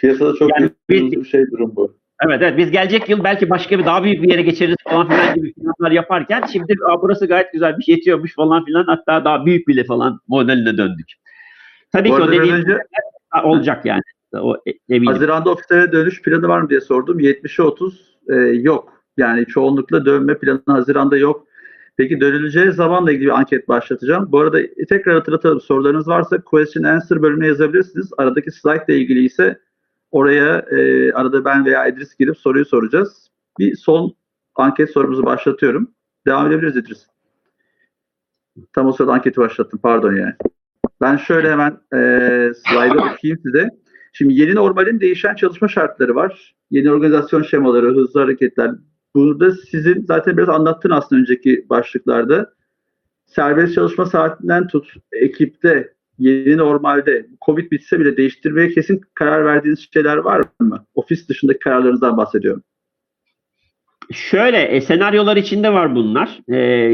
Piyasada çok Yani büyük bir şey durum bu. Evet evet biz gelecek yıl belki başka bir daha büyük bir yere geçeriz falan filan gibi planlar yaparken şimdi Aa, burası gayet güzelmiş yetiyormuş falan filan hatta daha büyük bile falan modeline döndük. Tabii Bu ki o dediğim önce olacak yani. O e- eminim. Haziran'da ofislere dönüş planı var mı diye sordum. 70'e 30 e, yok. Yani çoğunlukla dönme planı Haziran'da yok. Peki dönüleceği zamanla ilgili bir anket başlatacağım. Bu arada tekrar hatırlatalım. Sorularınız varsa question answer bölümüne yazabilirsiniz. Aradaki slide ile ilgili ise oraya e, arada ben veya İdris girip soruyu soracağız. Bir son anket sorumuzu başlatıyorum. Devam edebiliriz İdris. Tam o sırada anketi başlattım. Pardon yani. Ben şöyle hemen e, slide'ı okuyayım size. Şimdi yeni normalin değişen çalışma şartları var. Yeni organizasyon şemaları, hızlı hareketler. Burada sizin zaten biraz anlattın aslında önceki başlıklarda. Serbest çalışma saatinden tut, ekipte, yeni normalde, Covid bitse bile değiştirmeye kesin karar verdiğiniz şeyler var mı? Ofis dışındaki kararlarınızdan bahsediyorum. Şöyle e, senaryolar içinde var bunlar. E,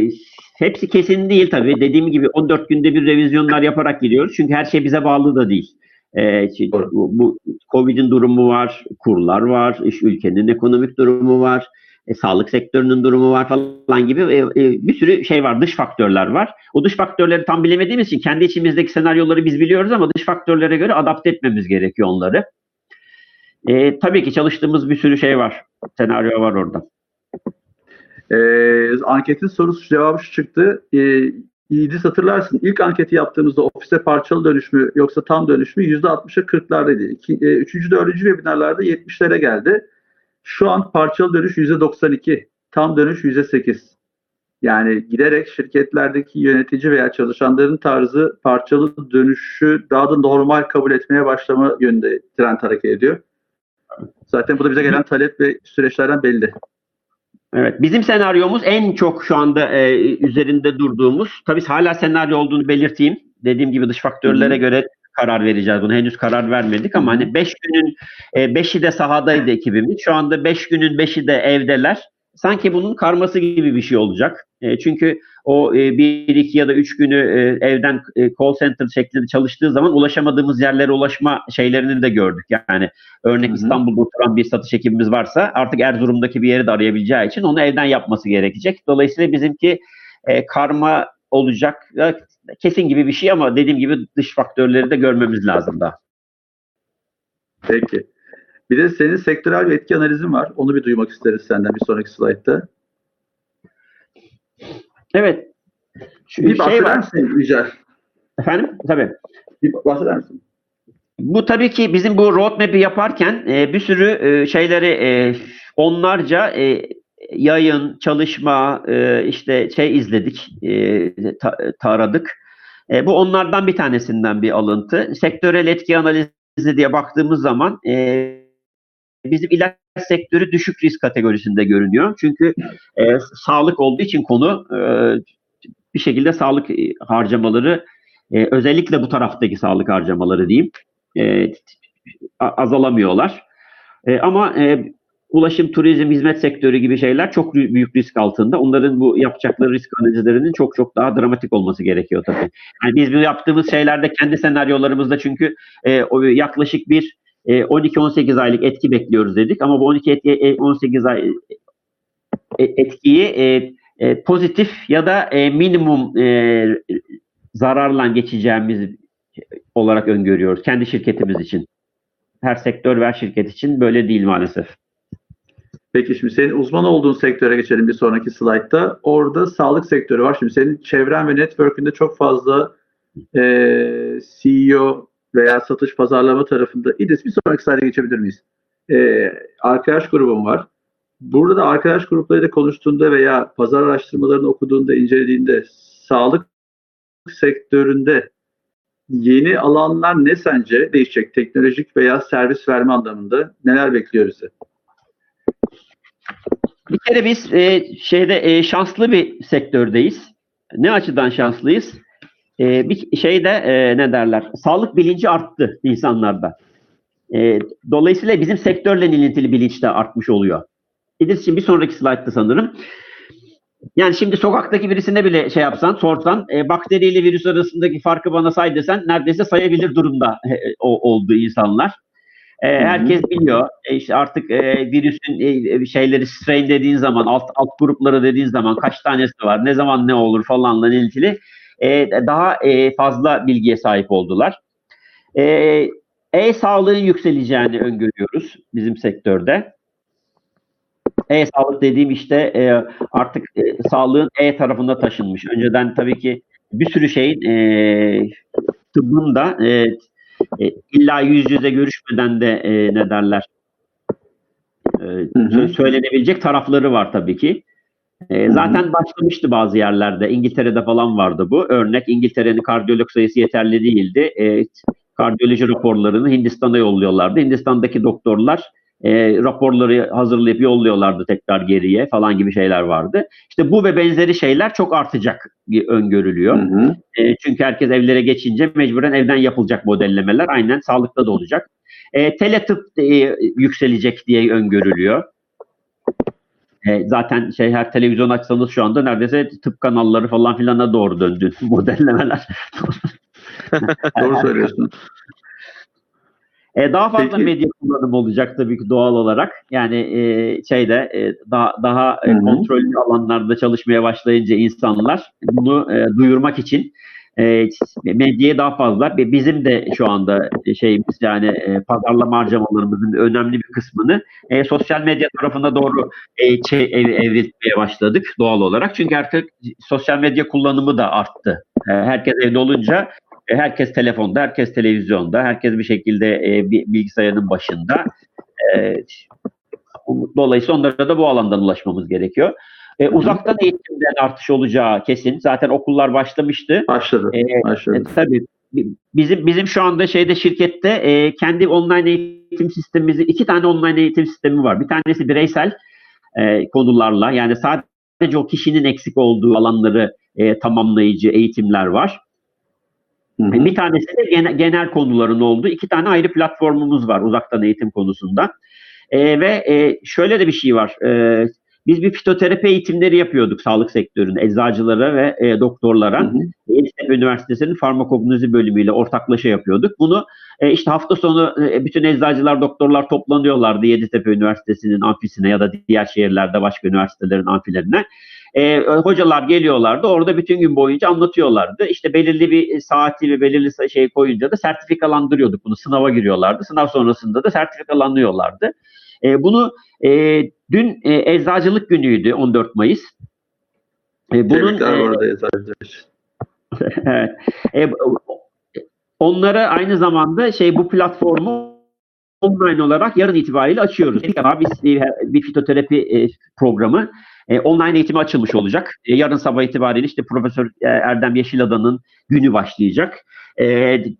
hepsi kesin değil tabii. Dediğim gibi 14 günde bir revizyonlar yaparak gidiyoruz. Çünkü her şey bize bağlı da değil. E, şimdi bu, bu Covid'in durumu var, kurlar var, iş ülkenin ekonomik durumu var, e, sağlık sektörünün durumu var falan gibi e, e, bir sürü şey var, dış faktörler var. O dış faktörleri tam bilemediğimiz için kendi içimizdeki senaryoları biz biliyoruz ama dış faktörlere göre adapte etmemiz gerekiyor onları. E, tabii ki çalıştığımız bir sürü şey var, senaryo var orada. Ee, anketin sorusu cevabı şu çıktı. Ee, İdris hatırlarsın ilk anketi yaptığımızda ofise parçalı dönüş mü yoksa tam dönüş mü %60'a 40'lardaydı. İki, e, üçüncü, dördüncü webinarlarda 70'lere geldi. Şu an parçalı dönüş %92, tam dönüş %8. Yani giderek şirketlerdeki yönetici veya çalışanların tarzı parçalı dönüşü daha da normal kabul etmeye başlama yönünde trend hareket ediyor. Zaten bu da bize gelen talep ve süreçlerden belli. Evet, bizim senaryomuz en çok şu anda e, üzerinde durduğumuz, tabii hala senaryo olduğunu belirteyim. Dediğim gibi dış faktörlere Hı göre karar vereceğiz. Bunu henüz karar vermedik ama hani 5 günün 5'i de sahadaydı ekibimiz. Şu anda 5 günün 5'i de evdeler. Sanki bunun karması gibi bir şey olacak. E, çünkü o 1, 2 ya da 3 günü e, evden e, call center şeklinde çalıştığı zaman ulaşamadığımız yerlere ulaşma şeylerini de gördük. Yani örnek Hı hı. İstanbul'da oturan bir satış ekibimiz varsa artık Erzurum'daki bir yeri de arayabileceği için onu evden yapması gerekecek. Dolayısıyla bizimki e, karma olacak. Kesin gibi bir şey ama dediğim gibi dış faktörleri de görmemiz lazım daha. Peki. Bir de senin sektörel bir etki analizin var. Onu bir duymak isteriz senden bir sonraki slaytta. Evet. Şu Bir şey var. misin Yücel? Efendim? Tabii. Bir bahseder misin? Bu tabii ki bizim bu roadmap'i yaparken e, bir sürü e, şeyleri e, onlarca e, yayın, çalışma, e, işte şey izledik, e, ta- taradık. E, bu onlardan bir tanesinden bir alıntı. Sektörel etki analizi diye baktığımız zaman e, bizim ilaç sektörü düşük risk kategorisinde görünüyor. Çünkü e, sağlık olduğu için konu e, bir şekilde sağlık harcamaları e, özellikle bu taraftaki sağlık harcamaları diyeyim e, azalamıyorlar. E, ama e, ulaşım, turizm, hizmet sektörü gibi şeyler çok büyük risk altında. Onların bu yapacakları risk analizlerinin çok çok daha dramatik olması gerekiyor tabii. Yani biz bu yaptığımız şeylerde kendi senaryolarımızda çünkü e, o yaklaşık bir e, 12-18 aylık etki bekliyoruz dedik ama bu 12 etki, e, 18 ay e, etkiyi e, e, pozitif ya da e, minimum e, zararla geçeceğimiz olarak öngörüyoruz kendi şirketimiz için. Her sektör ve her şirket için böyle değil maalesef. Peki şimdi senin uzman olduğun sektöre geçelim bir sonraki slaytta. Orada sağlık sektörü var. Şimdi senin çevren ve network'ünde çok fazla e, CEO veya satış pazarlama tarafında. İdris bir sonraki slayda geçebilir miyiz? E, arkadaş grubum var. Burada da arkadaş gruplarıyla konuştuğunda veya pazar araştırmalarını okuduğunda, incelediğinde sağlık sektöründe yeni alanlar ne sence değişecek? Teknolojik veya servis verme anlamında neler bekliyor bizi? Bir kere biz e, şeyde e, şanslı bir sektördeyiz. Ne açıdan şanslıyız? E, bir şeyde e, ne derler? Sağlık bilinci arttı insanlarda. E, dolayısıyla bizim sektörle ilintili bilinç de artmış oluyor. İdris için bir sonraki slaytta sanırım. Yani şimdi sokaktaki birisine bile şey yapsan, sorsan, e, bakteriyle virüs arasındaki farkı bana say desen neredeyse sayabilir durumda e, o, oldu insanlar. E, herkes biliyor. E, işte artık e, virüsün e, şeyleri strain dediğin zaman, alt, alt grupları dediğin zaman kaç tanesi var, ne zaman ne olur falanla ilgili e, daha e, fazla bilgiye sahip oldular. E, e-sağlığın yükseleceğini öngörüyoruz bizim sektörde. E-sağlık dediğim işte e, artık e, sağlığın E tarafında taşınmış. Önceden tabii ki bir sürü şeyin e, tıbbın da e, e, illa yüz yüze görüşmeden de e, ne derler e, hı. söylenebilecek tarafları var tabii ki. E, zaten başlamıştı bazı yerlerde. İngiltere'de falan vardı bu. Örnek İngiltere'nin kardiyolog sayısı yeterli değildi. E, kardiyoloji raporlarını Hindistan'a yolluyorlardı. Hindistan'daki doktorlar e, raporları hazırlayıp yolluyorlardı tekrar geriye falan gibi şeyler vardı. İşte bu ve benzeri şeyler çok artacak öngörülüyor. Hı hı. E, çünkü herkes evlere geçince mecburen evden yapılacak modellemeler aynen sağlıkta da olacak. E, teletıp e, yükselecek diye öngörülüyor. E, zaten şey her televizyon açsanız şu anda neredeyse tıp kanalları falan filana doğru döndü modellemeler. Doğru söylüyorsun. E, daha fazla Peki. medya kullanımı olacak tabii ki doğal olarak. Yani e, şeyde e, daha daha e, kontrollü alanlarda çalışmaya başlayınca insanlar bunu e, duyurmak için e, medyaya daha fazla ve bizim de şu anda şeyimiz yani e, pazarlama harcamalarımızın önemli bir kısmını e, sosyal medya tarafına doğru e, çe- ev- evrilmeye başladık doğal olarak. Çünkü artık sosyal medya kullanımı da arttı. E, herkes evde olunca e, herkes telefonda, herkes televizyonda, herkes bir şekilde e, bilgisayarın başında. E, dolayısıyla onlara da bu alandan ulaşmamız gerekiyor. E, uzaktan eğitimden artış olacağı kesin. Zaten okullar başlamıştı. Başladı. E, Başladı. e, tabii bi- bizim bizim şu anda şeyde şirkette e, kendi online eğitim sistemimizi iki tane online eğitim sistemi var. Bir tanesi bireysel e, konularla yani sadece o kişinin eksik olduğu alanları e, tamamlayıcı eğitimler var. Hı hı. Bir tanesi de genel, genel konuların olduğu iki tane ayrı platformumuz var uzaktan eğitim konusunda. E, ve e, şöyle de bir şey var. E, biz bir fitoterapi eğitimleri yapıyorduk sağlık sektöründe eczacılara ve e, doktorlara. Hı hı. Yeditepe Üniversitesi'nin farmakognozi bölümüyle ortaklaşa yapıyorduk. Bunu e, işte hafta sonu e, bütün eczacılar, doktorlar toplanıyorlardı Yeditepe Üniversitesi'nin amfisine ya da diğer şehirlerde başka üniversitelerin amfilerine. E, hocalar geliyorlardı. Orada bütün gün boyunca anlatıyorlardı. İşte belirli bir saati ve belirli şey koyunca da sertifikalandırıyorduk bunu. Sınava giriyorlardı. Sınav sonrasında da sertifikalanıyorlardı. E, bunu e, dün e, eczacılık günüydü 14 Mayıs. E, bunun e, orada eczacılar için. evet. E, onlara aynı zamanda şey bu platformu online olarak yarın itibariyle açıyoruz. İlk defa biz bir, bir fitoterapi e, programı e, online eğitimi açılmış olacak. E, yarın sabah itibariyle işte Profesör e, Erdem Yeşilada'nın günü başlayacak. E,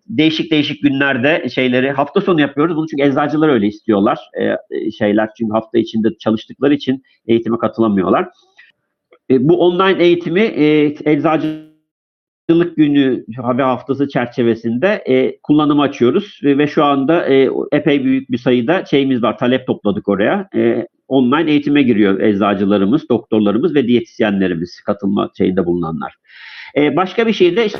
değişik değişik günlerde şeyleri hafta sonu yapıyoruz. Bunu çünkü eczacılar öyle istiyorlar. E, e, şeyler çünkü hafta içinde çalıştıkları için eğitime katılamıyorlar. E, bu online eğitimi e, eczacı günü ve haftası çerçevesinde e, kullanıma açıyoruz ve, ve şu anda e, epey büyük bir sayıda şeyimiz var, talep topladık oraya. E, online eğitime giriyor eczacılarımız, doktorlarımız ve diyetisyenlerimiz katılma şeyinde bulunanlar. E, başka bir şey de işte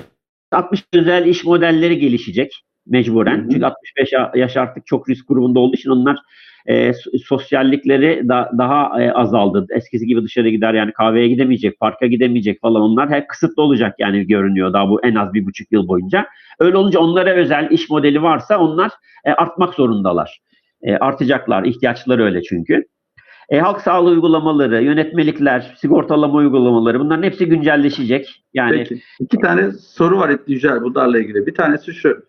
60 özel iş modelleri gelişecek mecburen. Hı hı. Çünkü 65 yaş artık çok risk grubunda olduğu için onlar e, sosyallikleri da, daha e, azaldı. Eskisi gibi dışarı gider yani kahveye gidemeyecek, parka gidemeyecek falan onlar hep kısıtlı olacak yani görünüyor daha bu en az bir buçuk yıl boyunca. Öyle olunca onlara özel iş modeli varsa onlar e, artmak zorundalar. E, artacaklar. ihtiyaçları öyle çünkü. E, halk sağlığı uygulamaları, yönetmelikler, sigortalama uygulamaları bunların hepsi güncelleşecek. Yani Peki. İki tane soru var Yücel bunlarla ilgili. Bir tanesi şu.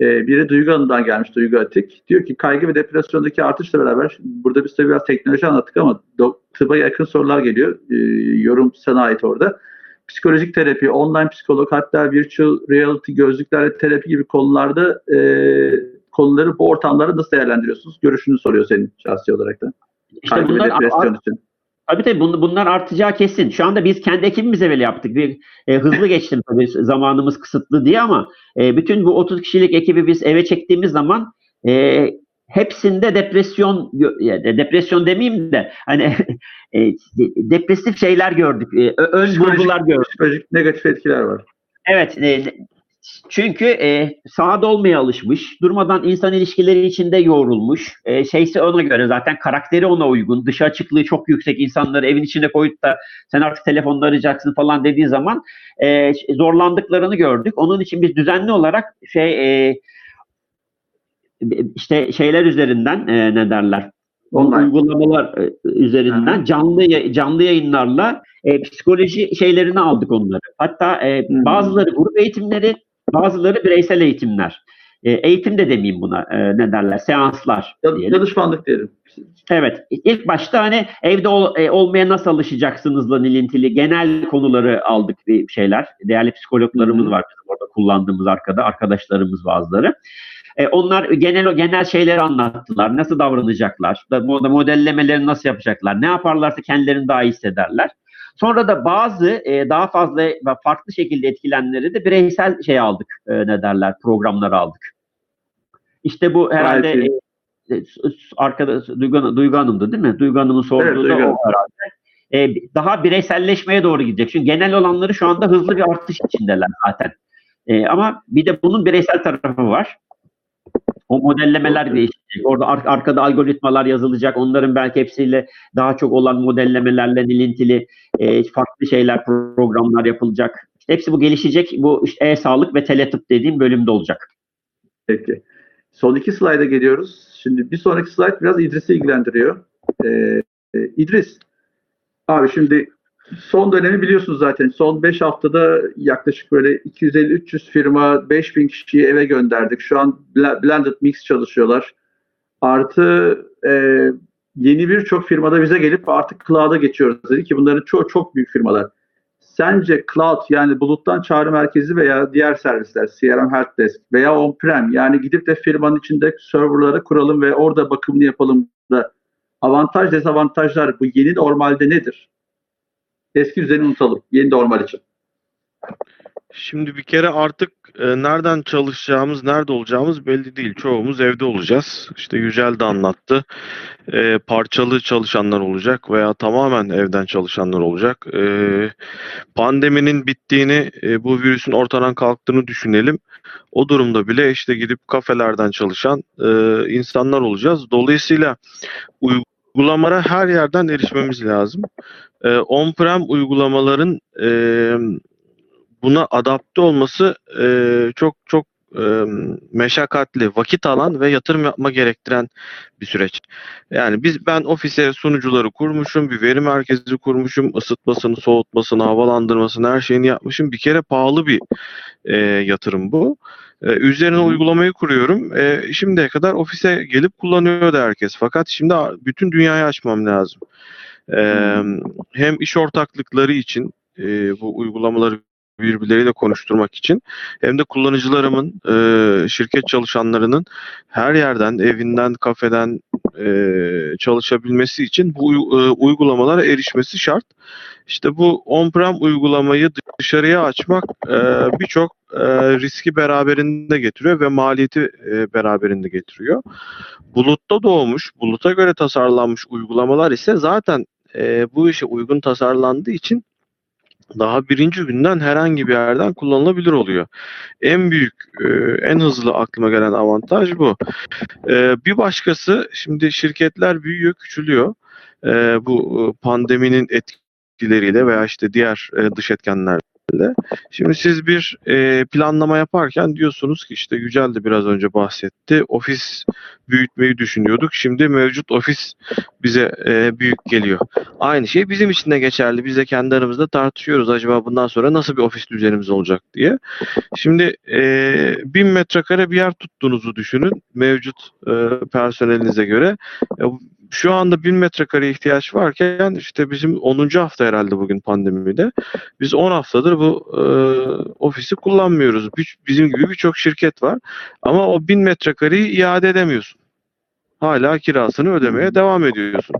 Ee, biri Duygu Hanım'dan gelmiş Duygu Atik. Diyor ki kaygı ve depresyondaki artışla beraber burada biz tabii biraz teknoloji anlattık ama do- tıba yakın sorular geliyor. Ee, yorum sana ait orada. psikolojik terapi, online psikolog hatta virtual reality gözlüklerle terapi gibi konularda e, konuları bu ortamları nasıl değerlendiriyorsunuz? Görüşünü soruyor senin şahsi olarak da. İşte bunlar depresyon için. Tabii tabii bun- bunlar artacağı kesin. Şu anda biz kendi ekibimize böyle yaptık. Bir e, hızlı geçtim tabii zamanımız kısıtlı diye ama e, bütün bu 30 kişilik ekibi biz eve çektiğimiz zaman e, hepsinde depresyon depresyon demeyeyim de hani e, depresif şeyler gördük. E, ön bulgular gördük. Psikolojik negatif etkiler var. Evet. e, çünkü e, sahada olmaya alışmış, durmadan insan ilişkileri içinde yoğrulmuş. E, şeysi ona göre zaten karakteri ona uygun. Dışa açıklığı çok yüksek insanları evin içine koyup da sen artık telefonla arayacaksın falan dediği zaman e, zorlandıklarını gördük. Onun için biz düzenli olarak şey e, işte şeyler üzerinden e, ne derler? Online. uygulamalar e, üzerinden canlı canlı yayınlarla e, psikoloji şeylerini aldık onları. Hatta e, bazıları grup eğitimleri, bazıları bireysel eğitimler. E, eğitim de demeyeyim buna. E, ne derler? Seanslar diyelim. Danışmanlık diyelim. Evet. İlk başta hani evde ol- e, olmaya nasıl alışacaksınızla ilintili genel konuları aldık bir şeyler. Değerli psikologlarımız var bizim orada kullandığımız arkada arkadaşlarımız bazıları. E, onlar genel genel şeyleri anlattılar. Nasıl davranacaklar? Da, mo- modellemelerini nasıl yapacaklar? Ne yaparlarsa kendilerini daha iyi hissederler. Sonra da bazı e, daha fazla ve farklı şekilde etkilenenleri de bireysel şey aldık. E, ne derler? Programları aldık. İşte bu herhalde e, e, arkada Duygu, Duygu Hanım'dı değil mi? Duygu Hanım'ın sorduğu Evet, da Duygu o herhalde. E, daha bireyselleşmeye doğru gidecek. Çünkü genel olanları şu anda hızlı bir artış içindeler zaten. E, ama bir de bunun bireysel tarafı var. O modellemeler değişecek. Orada ar- arkada algoritmalar yazılacak. Onların belki hepsiyle daha çok olan modellemelerle ilintili e, farklı şeyler, programlar yapılacak. İşte hepsi bu gelişecek. Bu işte e-sağlık ve teletıp dediğim bölümde olacak. Peki. Son iki slayda geliyoruz. Şimdi bir sonraki slayt biraz İdris'i ilgilendiriyor. Ee, İdris, abi şimdi son dönemi biliyorsunuz zaten. Son 5 haftada yaklaşık böyle 250-300 firma 5000 kişiyi eve gönderdik. Şu an bl- blended mix çalışıyorlar. Artı e, yeni birçok firmada bize gelip artık cloud'a geçiyoruz dedi ki bunların çoğu çok büyük firmalar. Sence cloud yani buluttan çağrı merkezi veya diğer servisler CRM Helpdesk veya on-prem yani gidip de firmanın içinde serverları kuralım ve orada bakımını yapalım da avantaj dezavantajlar bu yeni normalde nedir? Eski düzeni unutalım. Yeni normal için. Şimdi bir kere artık e, nereden çalışacağımız, nerede olacağımız belli değil. Çoğumuz evde olacağız. İşte Yücel de anlattı. E, parçalı çalışanlar olacak veya tamamen evden çalışanlar olacak. E, pandeminin bittiğini, e, bu virüsün ortadan kalktığını düşünelim. O durumda bile işte gidip kafelerden çalışan e, insanlar olacağız. Dolayısıyla uygulamalara her yerden erişmemiz lazım. E, on-prem uygulamaların e, buna adapte olması e, çok çok e, meşakkatli, vakit alan ve yatırım yapma gerektiren bir süreç. Yani biz ben ofise sunucuları kurmuşum, bir veri merkezi kurmuşum, ısıtmasını, soğutmasını, havalandırmasını, her şeyini yapmışım. Bir kere pahalı bir e, yatırım bu. E, üzerine uygulamayı kuruyorum. E, şimdiye kadar ofise gelip kullanıyordu herkes. Fakat şimdi bütün dünyayı açmam lazım. E, hem iş ortaklıkları için e, bu uygulamaları birbirleriyle konuşturmak için hem de kullanıcılarımın, e, şirket çalışanlarının her yerden, evinden, kafeden e, çalışabilmesi için bu e, uygulamalara erişmesi şart. İşte bu on-prem uygulamayı dışarıya açmak e, birçok e, riski beraberinde getiriyor ve maliyeti e, beraberinde getiriyor. Bulutta doğmuş, buluta göre tasarlanmış uygulamalar ise zaten e, bu işe uygun tasarlandığı için daha birinci günden herhangi bir yerden kullanılabilir oluyor. En büyük, e, en hızlı aklıma gelen avantaj bu. E, bir başkası, şimdi şirketler büyüyor, küçülüyor. E, bu pandeminin etkileriyle veya işte diğer dış etkenlerle. Şimdi siz bir e, planlama yaparken diyorsunuz ki işte Yücel de biraz önce bahsetti. Ofis büyütmeyi düşünüyorduk. Şimdi mevcut ofis bize e, büyük geliyor. Aynı şey bizim için de geçerli. Biz de kendi aramızda tartışıyoruz. Acaba bundan sonra nasıl bir ofis düzenimiz olacak diye. Şimdi e, bin metrekare bir yer tuttuğunuzu düşünün. Mevcut e, personelinize göre. E, şu anda 1000 metrekare ihtiyaç varken işte bizim 10. hafta herhalde bugün pandemide. Biz 10 haftadır bu e, ofisi kullanmıyoruz. Bizim gibi birçok şirket var. Ama o 1000 metrekareyi iade edemiyorsun. Hala kirasını ödemeye devam ediyorsun.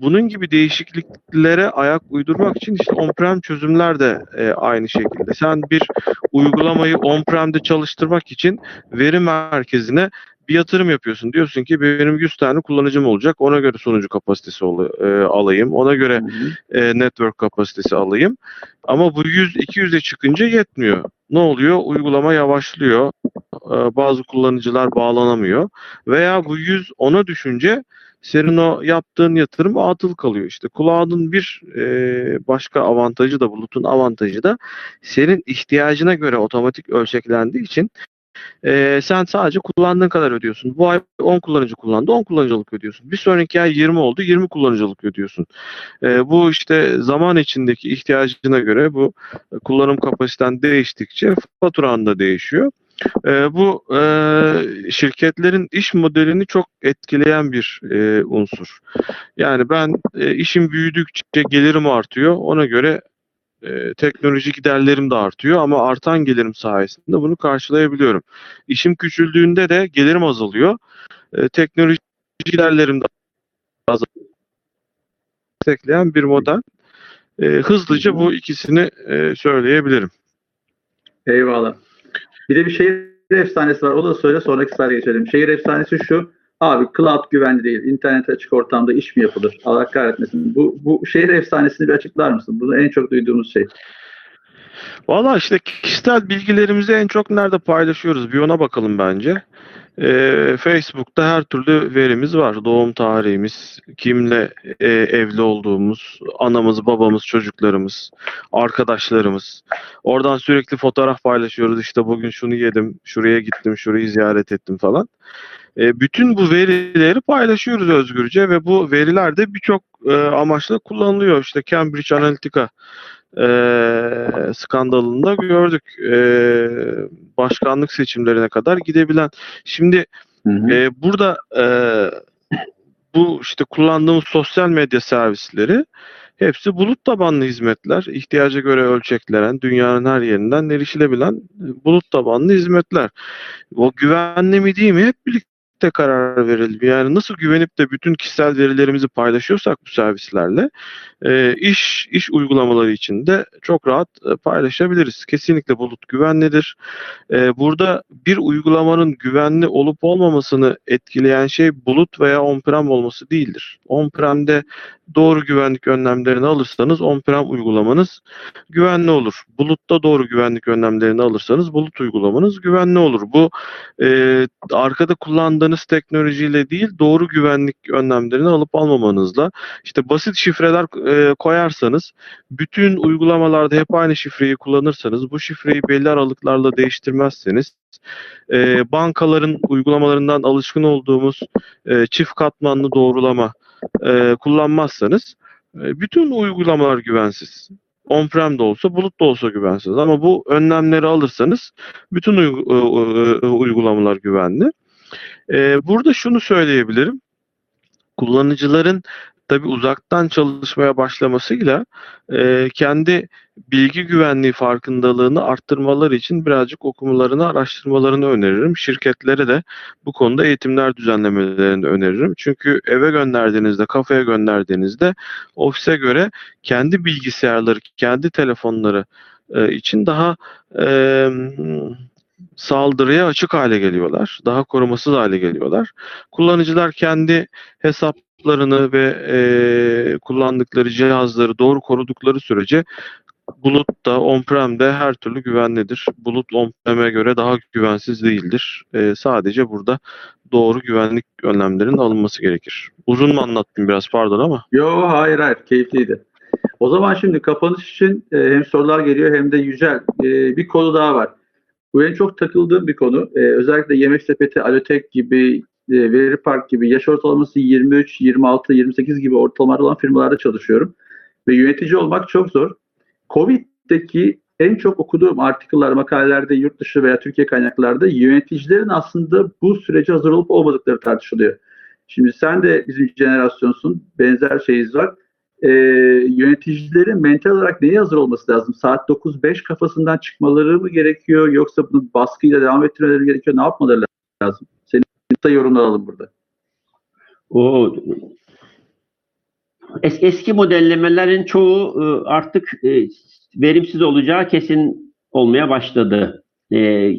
Bunun gibi değişikliklere ayak uydurmak için işte on-prem çözümler de e, aynı şekilde. Sen bir uygulamayı on-prem'de çalıştırmak için veri merkezine bir yatırım yapıyorsun. Diyorsun ki benim 100 tane kullanıcım olacak. Ona göre sunucu kapasitesi ol- e, alayım. Ona göre Hı hı. e, network kapasitesi alayım. Ama bu 100-200'e çıkınca yetmiyor. Ne oluyor? Uygulama yavaşlıyor. E, bazı kullanıcılar bağlanamıyor. Veya bu 100 ona düşünce senin o yaptığın yatırım atıl kalıyor. İşte cloud'un bir e, başka avantajı da bulutun avantajı da senin ihtiyacına göre otomatik ölçeklendiği için e, sen sadece kullandığın kadar ödüyorsun. Bu ay 10 kullanıcı kullandı, 10 kullanıcılık ödüyorsun. Bir sonraki ay 20 oldu, 20 kullanıcılık ödüyorsun. E, bu işte zaman içindeki ihtiyacına göre bu kullanım kapasiten değiştikçe faturan da değişiyor. E, bu e, şirketlerin iş modelini çok etkileyen bir e, unsur. Yani ben e, işim büyüdükçe gelirim artıyor. Ona göre e, teknoloji giderlerim de artıyor ama artan gelirim sayesinde bunu karşılayabiliyorum. İşim küçüldüğünde de gelirim azalıyor. E, teknoloji giderlerim de azalıyor. Destekleyen bir model. E, hızlıca bu ikisini e, söyleyebilirim. Eyvallah. Bir de bir şehir efsanesi var. O da söyle sonraki slayda geçelim. Şehir efsanesi şu. Abi cloud güvenli değil. İnternet açık ortamda iş mi yapılır? Allah kahretmesin. Bu, bu şehir efsanesini bir açıklar mısın? Bunu en çok duyduğumuz şey. Valla işte kişisel bilgilerimizi en çok nerede paylaşıyoruz? Bir ona bakalım bence. Ee, Facebook'ta her türlü verimiz var. Doğum tarihimiz, kimle e, evli olduğumuz, anamız, babamız, çocuklarımız, arkadaşlarımız. Oradan sürekli fotoğraf paylaşıyoruz. İşte bugün şunu yedim, şuraya gittim, şurayı ziyaret ettim falan. E, bütün bu verileri paylaşıyoruz özgürce ve bu veriler de birçok e, amaçla kullanılıyor. İşte Cambridge Analytica e, skandalında gördük. E, başkanlık seçimlerine kadar gidebilen. Şimdi Hı hı. e, burada e, bu işte kullandığımız sosyal medya servisleri hepsi bulut tabanlı hizmetler. ihtiyaca göre ölçeklenen, dünyanın her yerinden erişilebilen bulut tabanlı hizmetler. O güvenli mi değil mi hep birlikte karar verelim. Yani nasıl güvenip de bütün kişisel verilerimizi paylaşıyorsak bu servislerle e, iş iş uygulamaları için de çok rahat e, paylaşabiliriz. Kesinlikle bulut güvenlidir. E, burada bir uygulamanın güvenli olup olmamasını etkileyen şey bulut veya on-prem olması değildir. On-prem'de doğru güvenlik önlemlerini alırsanız on-prem uygulamanız güvenli olur. Bulutta doğru güvenlik önlemlerini alırsanız bulut uygulamanız güvenli olur. Bu e, arkada kullandığınız teknolojiyle değil doğru güvenlik önlemlerini alıp almamanızla işte basit şifreler e, koyarsanız bütün uygulamalarda hep aynı şifreyi kullanırsanız bu şifreyi belli aralıklarla değiştirmezseniz e, bankaların uygulamalarından alışkın olduğumuz e, çift katmanlı doğrulama e, kullanmazsanız e, bütün uygulamalar güvensiz. On-prem de olsa, bulut da olsa güvensiz. Ama bu önlemleri alırsanız bütün e, e, uygulamalar güvenli. E, burada şunu söyleyebilirim. Kullanıcıların tabi uzaktan çalışmaya başlamasıyla e, kendi bilgi güvenliği farkındalığını arttırmaları için birazcık okumalarını, araştırmalarını öneririm. Şirketlere de bu konuda eğitimler düzenlemelerini öneririm. Çünkü eve gönderdiğinizde, kafeye gönderdiğinizde ofise göre kendi bilgisayarları, kendi telefonları e, için daha e, saldırıya açık hale geliyorlar. Daha korumasız hale geliyorlar. Kullanıcılar kendi hesaplarını ve e, kullandıkları cihazları doğru korudukları sürece Bulut'ta, on-prem'de her türlü güvenlidir. Bulut on-prem'e göre daha güvensiz değildir. E, sadece burada doğru güvenlik önlemlerinin alınması gerekir. Uzun mu anlattım biraz pardon ama. Yo hayır hayır keyifliydi. O zaman şimdi kapanış için hem sorular geliyor hem de Yücel bir konu daha var. Bu en çok takıldığım bir konu. E, özellikle Yemek Sepeti, Alotek gibi, e, Veri Park gibi yaş ortalaması 23, 26, 28 gibi ortalamalar olan firmalarda çalışıyorum. Ve yönetici olmak çok zor. Covid'deki en çok okuduğum artikıllar, makalelerde, yurt dışı veya Türkiye kaynaklarda yöneticilerin aslında bu sürece hazır olup olmadıkları tartışılıyor. Şimdi sen de bizim jenerasyonsun. Benzer şeyiz var. Ee, yöneticilerin mental olarak neye hazır olması lazım? Saat 9-5 kafasından çıkmaları mı gerekiyor? Yoksa bunu baskıyla devam ettirmeleri gerekiyor? Ne yapmaları lazım? Senin de yorumlar alalım burada. O es- eski modellemelerin çoğu e, artık e, verimsiz olacağı kesin olmaya başladı. E,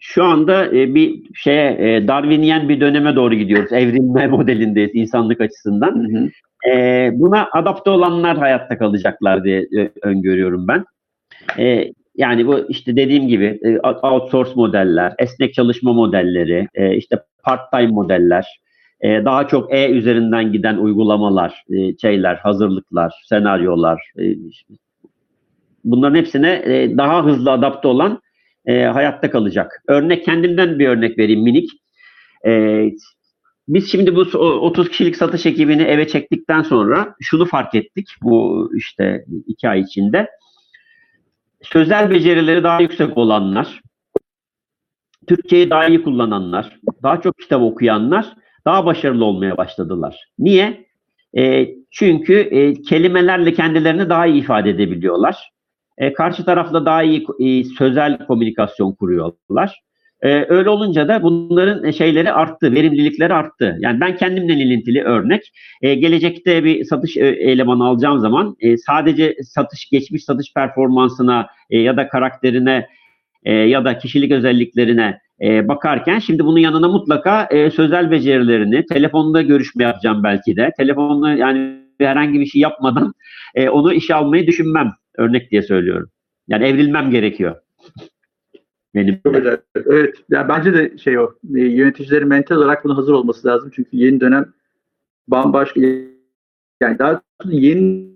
Şu anda e, bir şeye e, Darwiniyen bir döneme doğru gidiyoruz. Evrilme modelindeyiz insanlık açısından. Hı hı. E, buna adapte olanlar hayatta kalacaklar diye e, öngörüyorum ben. E, yani bu işte dediğim gibi e, outsource modeller, esnek çalışma modelleri, e, işte part-time modeller, e, daha çok E üzerinden giden uygulamalar, e, şeyler, hazırlıklar, senaryolar, e, bunların hepsine e, daha hızlı adapte olan e, hayatta kalacak. Örnek kendimden bir örnek vereyim minik. E, biz şimdi bu o- 30 kişilik satış ekibini eve çektikten sonra şunu fark ettik bu işte iki ay içinde. Sözel becerileri daha yüksek olanlar, Türkçeyi daha iyi kullananlar, daha çok kitap okuyanlar daha başarılı olmaya başladılar. Niye? E, çünkü e, kelimelerle kendilerini daha iyi ifade edebiliyorlar. E, karşı tarafla daha iyi e, sözel komünikasyon kuruyorlar. E, öyle olunca da bunların şeyleri arttı, verimlilikleri arttı. Yani ben kendimden ilintili örnek. E, gelecekte bir satış e, elemanı alacağım zaman e, sadece satış geçmiş satış performansına e, ya da karakterine e, ya da kişilik özelliklerine e, bakarken şimdi bunun yanına mutlaka e, sözel becerilerini, telefonda görüşme yapacağım belki de. Telefonda yani herhangi bir şey yapmadan e, onu işe almayı düşünmem. Örnek diye söylüyorum. Yani evrilmem gerekiyor. Güzel. Evet. Ya bence de şey o. e, Yöneticilerin mental olarak buna hazır olması lazım. Çünkü yeni dönem bambaşka yani daha yeni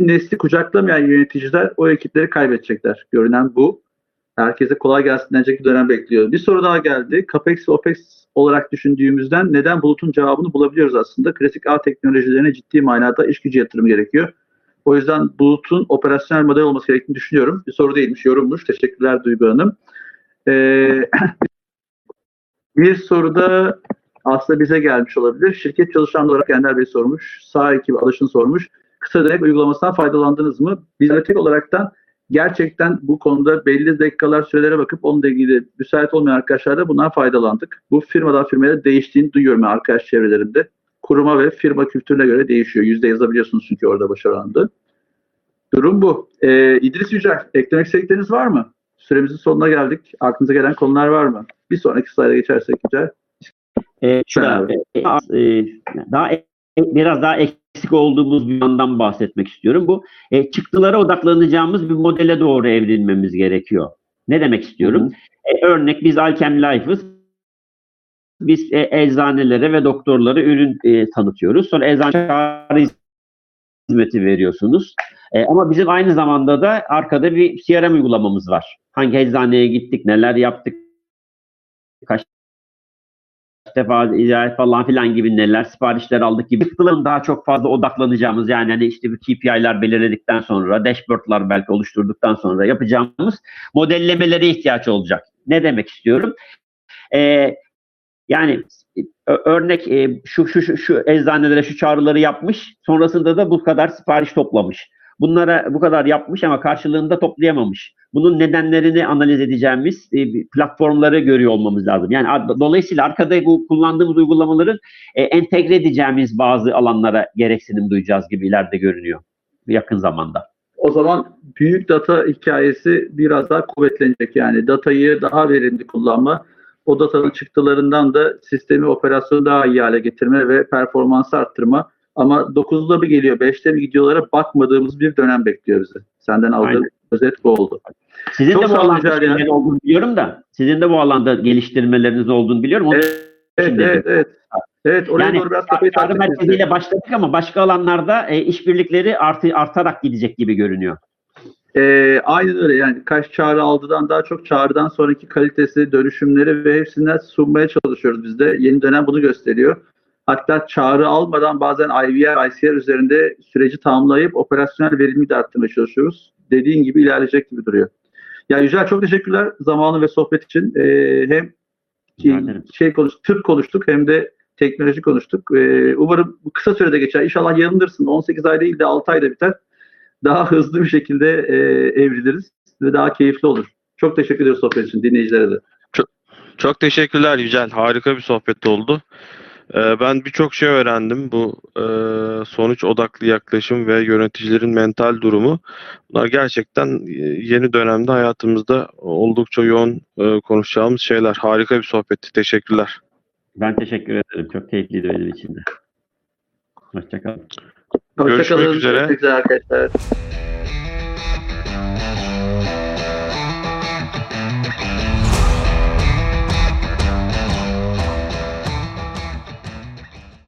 nesli kucaklamayan yöneticiler o ekipleri kaybedecekler. Görünen bu. Herkese kolay gelsin denecek bir dönem bekliyor. Bir soru daha geldi. CAPEX ve OPEX olarak düşündüğümüzden neden bulutun cevabını bulabiliyoruz aslında. Klasik ağ teknolojilerine ciddi manada iş gücü yatırım gerekiyor. O yüzden bulutun operasyonel model olması gerektiğini düşünüyorum. Bir soru değilmiş, yorummuş. Teşekkürler Duygu Hanım. Ee, bir soru da aslında bize gelmiş olabilir. Şirket çalışanları olarak Ender Bey sormuş. Sağ ekibi alışın sormuş. Kısa dönem uygulamasından faydalandınız mı? Biz tek olaraktan gerçekten bu konuda belli dakikalar sürelere bakıp onunla ilgili müsait olmayan arkadaşlar da bundan faydalandık. Bu firmadan firmaya değiştiğini duyuyorum arkadaş çevrelerinde. Kuruma ve firma kültürüne göre değişiyor. Yüzde yazabiliyorsunuz çünkü orada başarı oranı. Durum bu. Ee, İdris Yücel, eklemek istedikleriniz var mı? Süremizin sonuna geldik. Aklınıza gelen konular var mı? Bir sonraki slayda geçersek Yücel. E, şurada, e, e, daha e- biraz daha eksik olduğumuz bir yandan bahsetmek istiyorum. Bu e, çıktılara odaklanacağımız bir modele doğru evrilmemiz gerekiyor. Ne demek istiyorum? E, örnek biz Alchem Life'ız. Biz e, eczanelere ve doktorlara ürün e, tanıtıyoruz. Sonra eczane hizmeti veriyorsunuz. E, ama bizim aynı zamanda da arkada bir CRM uygulamamız var. Hangi eczaneye gittik, neler yaptık, kaç defa ziyaret falan filan gibi neler siparişler aldık gibi kısımların daha çok fazla odaklanacağımız yani hani işte bu KPI'ler belirledikten sonra dashboardlar belki oluşturduktan sonra yapacağımız modellemelere ihtiyaç olacak. Ne demek istiyorum? Ee, yani ö- örnek e, şu, şu şu şu eczanelere şu çağrıları yapmış sonrasında da bu kadar sipariş toplamış. Bunlara bu kadar yapmış ama karşılığında toplayamamış. Bunun nedenlerini analiz edeceğimiz e, platformları görüyor olmamız lazım. Yani ad- dolayısıyla arkada bu kullandığımız uygulamaların e, entegre edeceğimiz bazı alanlara gereksinim duyacağız gibi ileride görünüyor yakın zamanda. O zaman büyük data hikayesi biraz daha kuvvetlenecek. Yani datayı daha verimli kullanma, o datanın çıktılarından da sistemi, operasyonu daha iyi hale getirme ve performansı arttırma. Ama 9'da mı geliyor, 5'te mi gidiyorlara bakmadığımız bir dönem bekliyor bizi. Senden aldığım Aynen. özet bu oldu. Sizin Çok de bu alanda Yücel ya. şeyler olduğunu biliyorum da sizin de bu alanda geliştirmeleriniz olduğunu biliyorum. Onun Evet, dedim. evet, evet. Evet, oraya Yani doğru biraz kafayı de. merkeziyle başladık ama başka alanlarda e, işbirlikleri artı, artarak gidecek gibi görünüyor. Ee, aynen öyle yani kaç çağrı aldıdan daha çok çağrıdan sonraki kalitesi, dönüşümleri ve hepsinden sunmaya çalışıyoruz biz de. Yeni dönem bunu gösteriyor. Hatta çağrı almadan bazen IVR, ICR üzerinde süreci tamamlayıp operasyonel verimliliği de arttırmaya çalışıyoruz. Dediğin gibi ilerleyecek gibi duruyor. Ya Yücel çok teşekkürler zamanı ve sohbet için. Ee, hem ederim. şey konuş, tıp konuştuk hem de teknoloji konuştuk. Ee, umarım bu kısa sürede geçer. İnşallah yanılırsın. 18 ay değil de 6 ayda biter. Daha hızlı bir şekilde e, evriliriz ve daha keyifli olur. Çok teşekkür ediyoruz sohbet için dinleyicilere de. Çok teşekkürler Yücel. Harika bir sohbet oldu. Ee, ben birçok şey öğrendim. Bu e, sonuç odaklı yaklaşım ve yöneticilerin mental durumu. Bunlar gerçekten e, yeni dönemde hayatımızda oldukça yoğun e, konuşacağımız şeyler. Harika bir sohbetti. Teşekkürler. Ben teşekkür ederim. Çok keyifliydi benim için de. Hoşçakalın. Hoşça Görüşmek kalın. üzere. Görüşmek üzere arkadaşlar.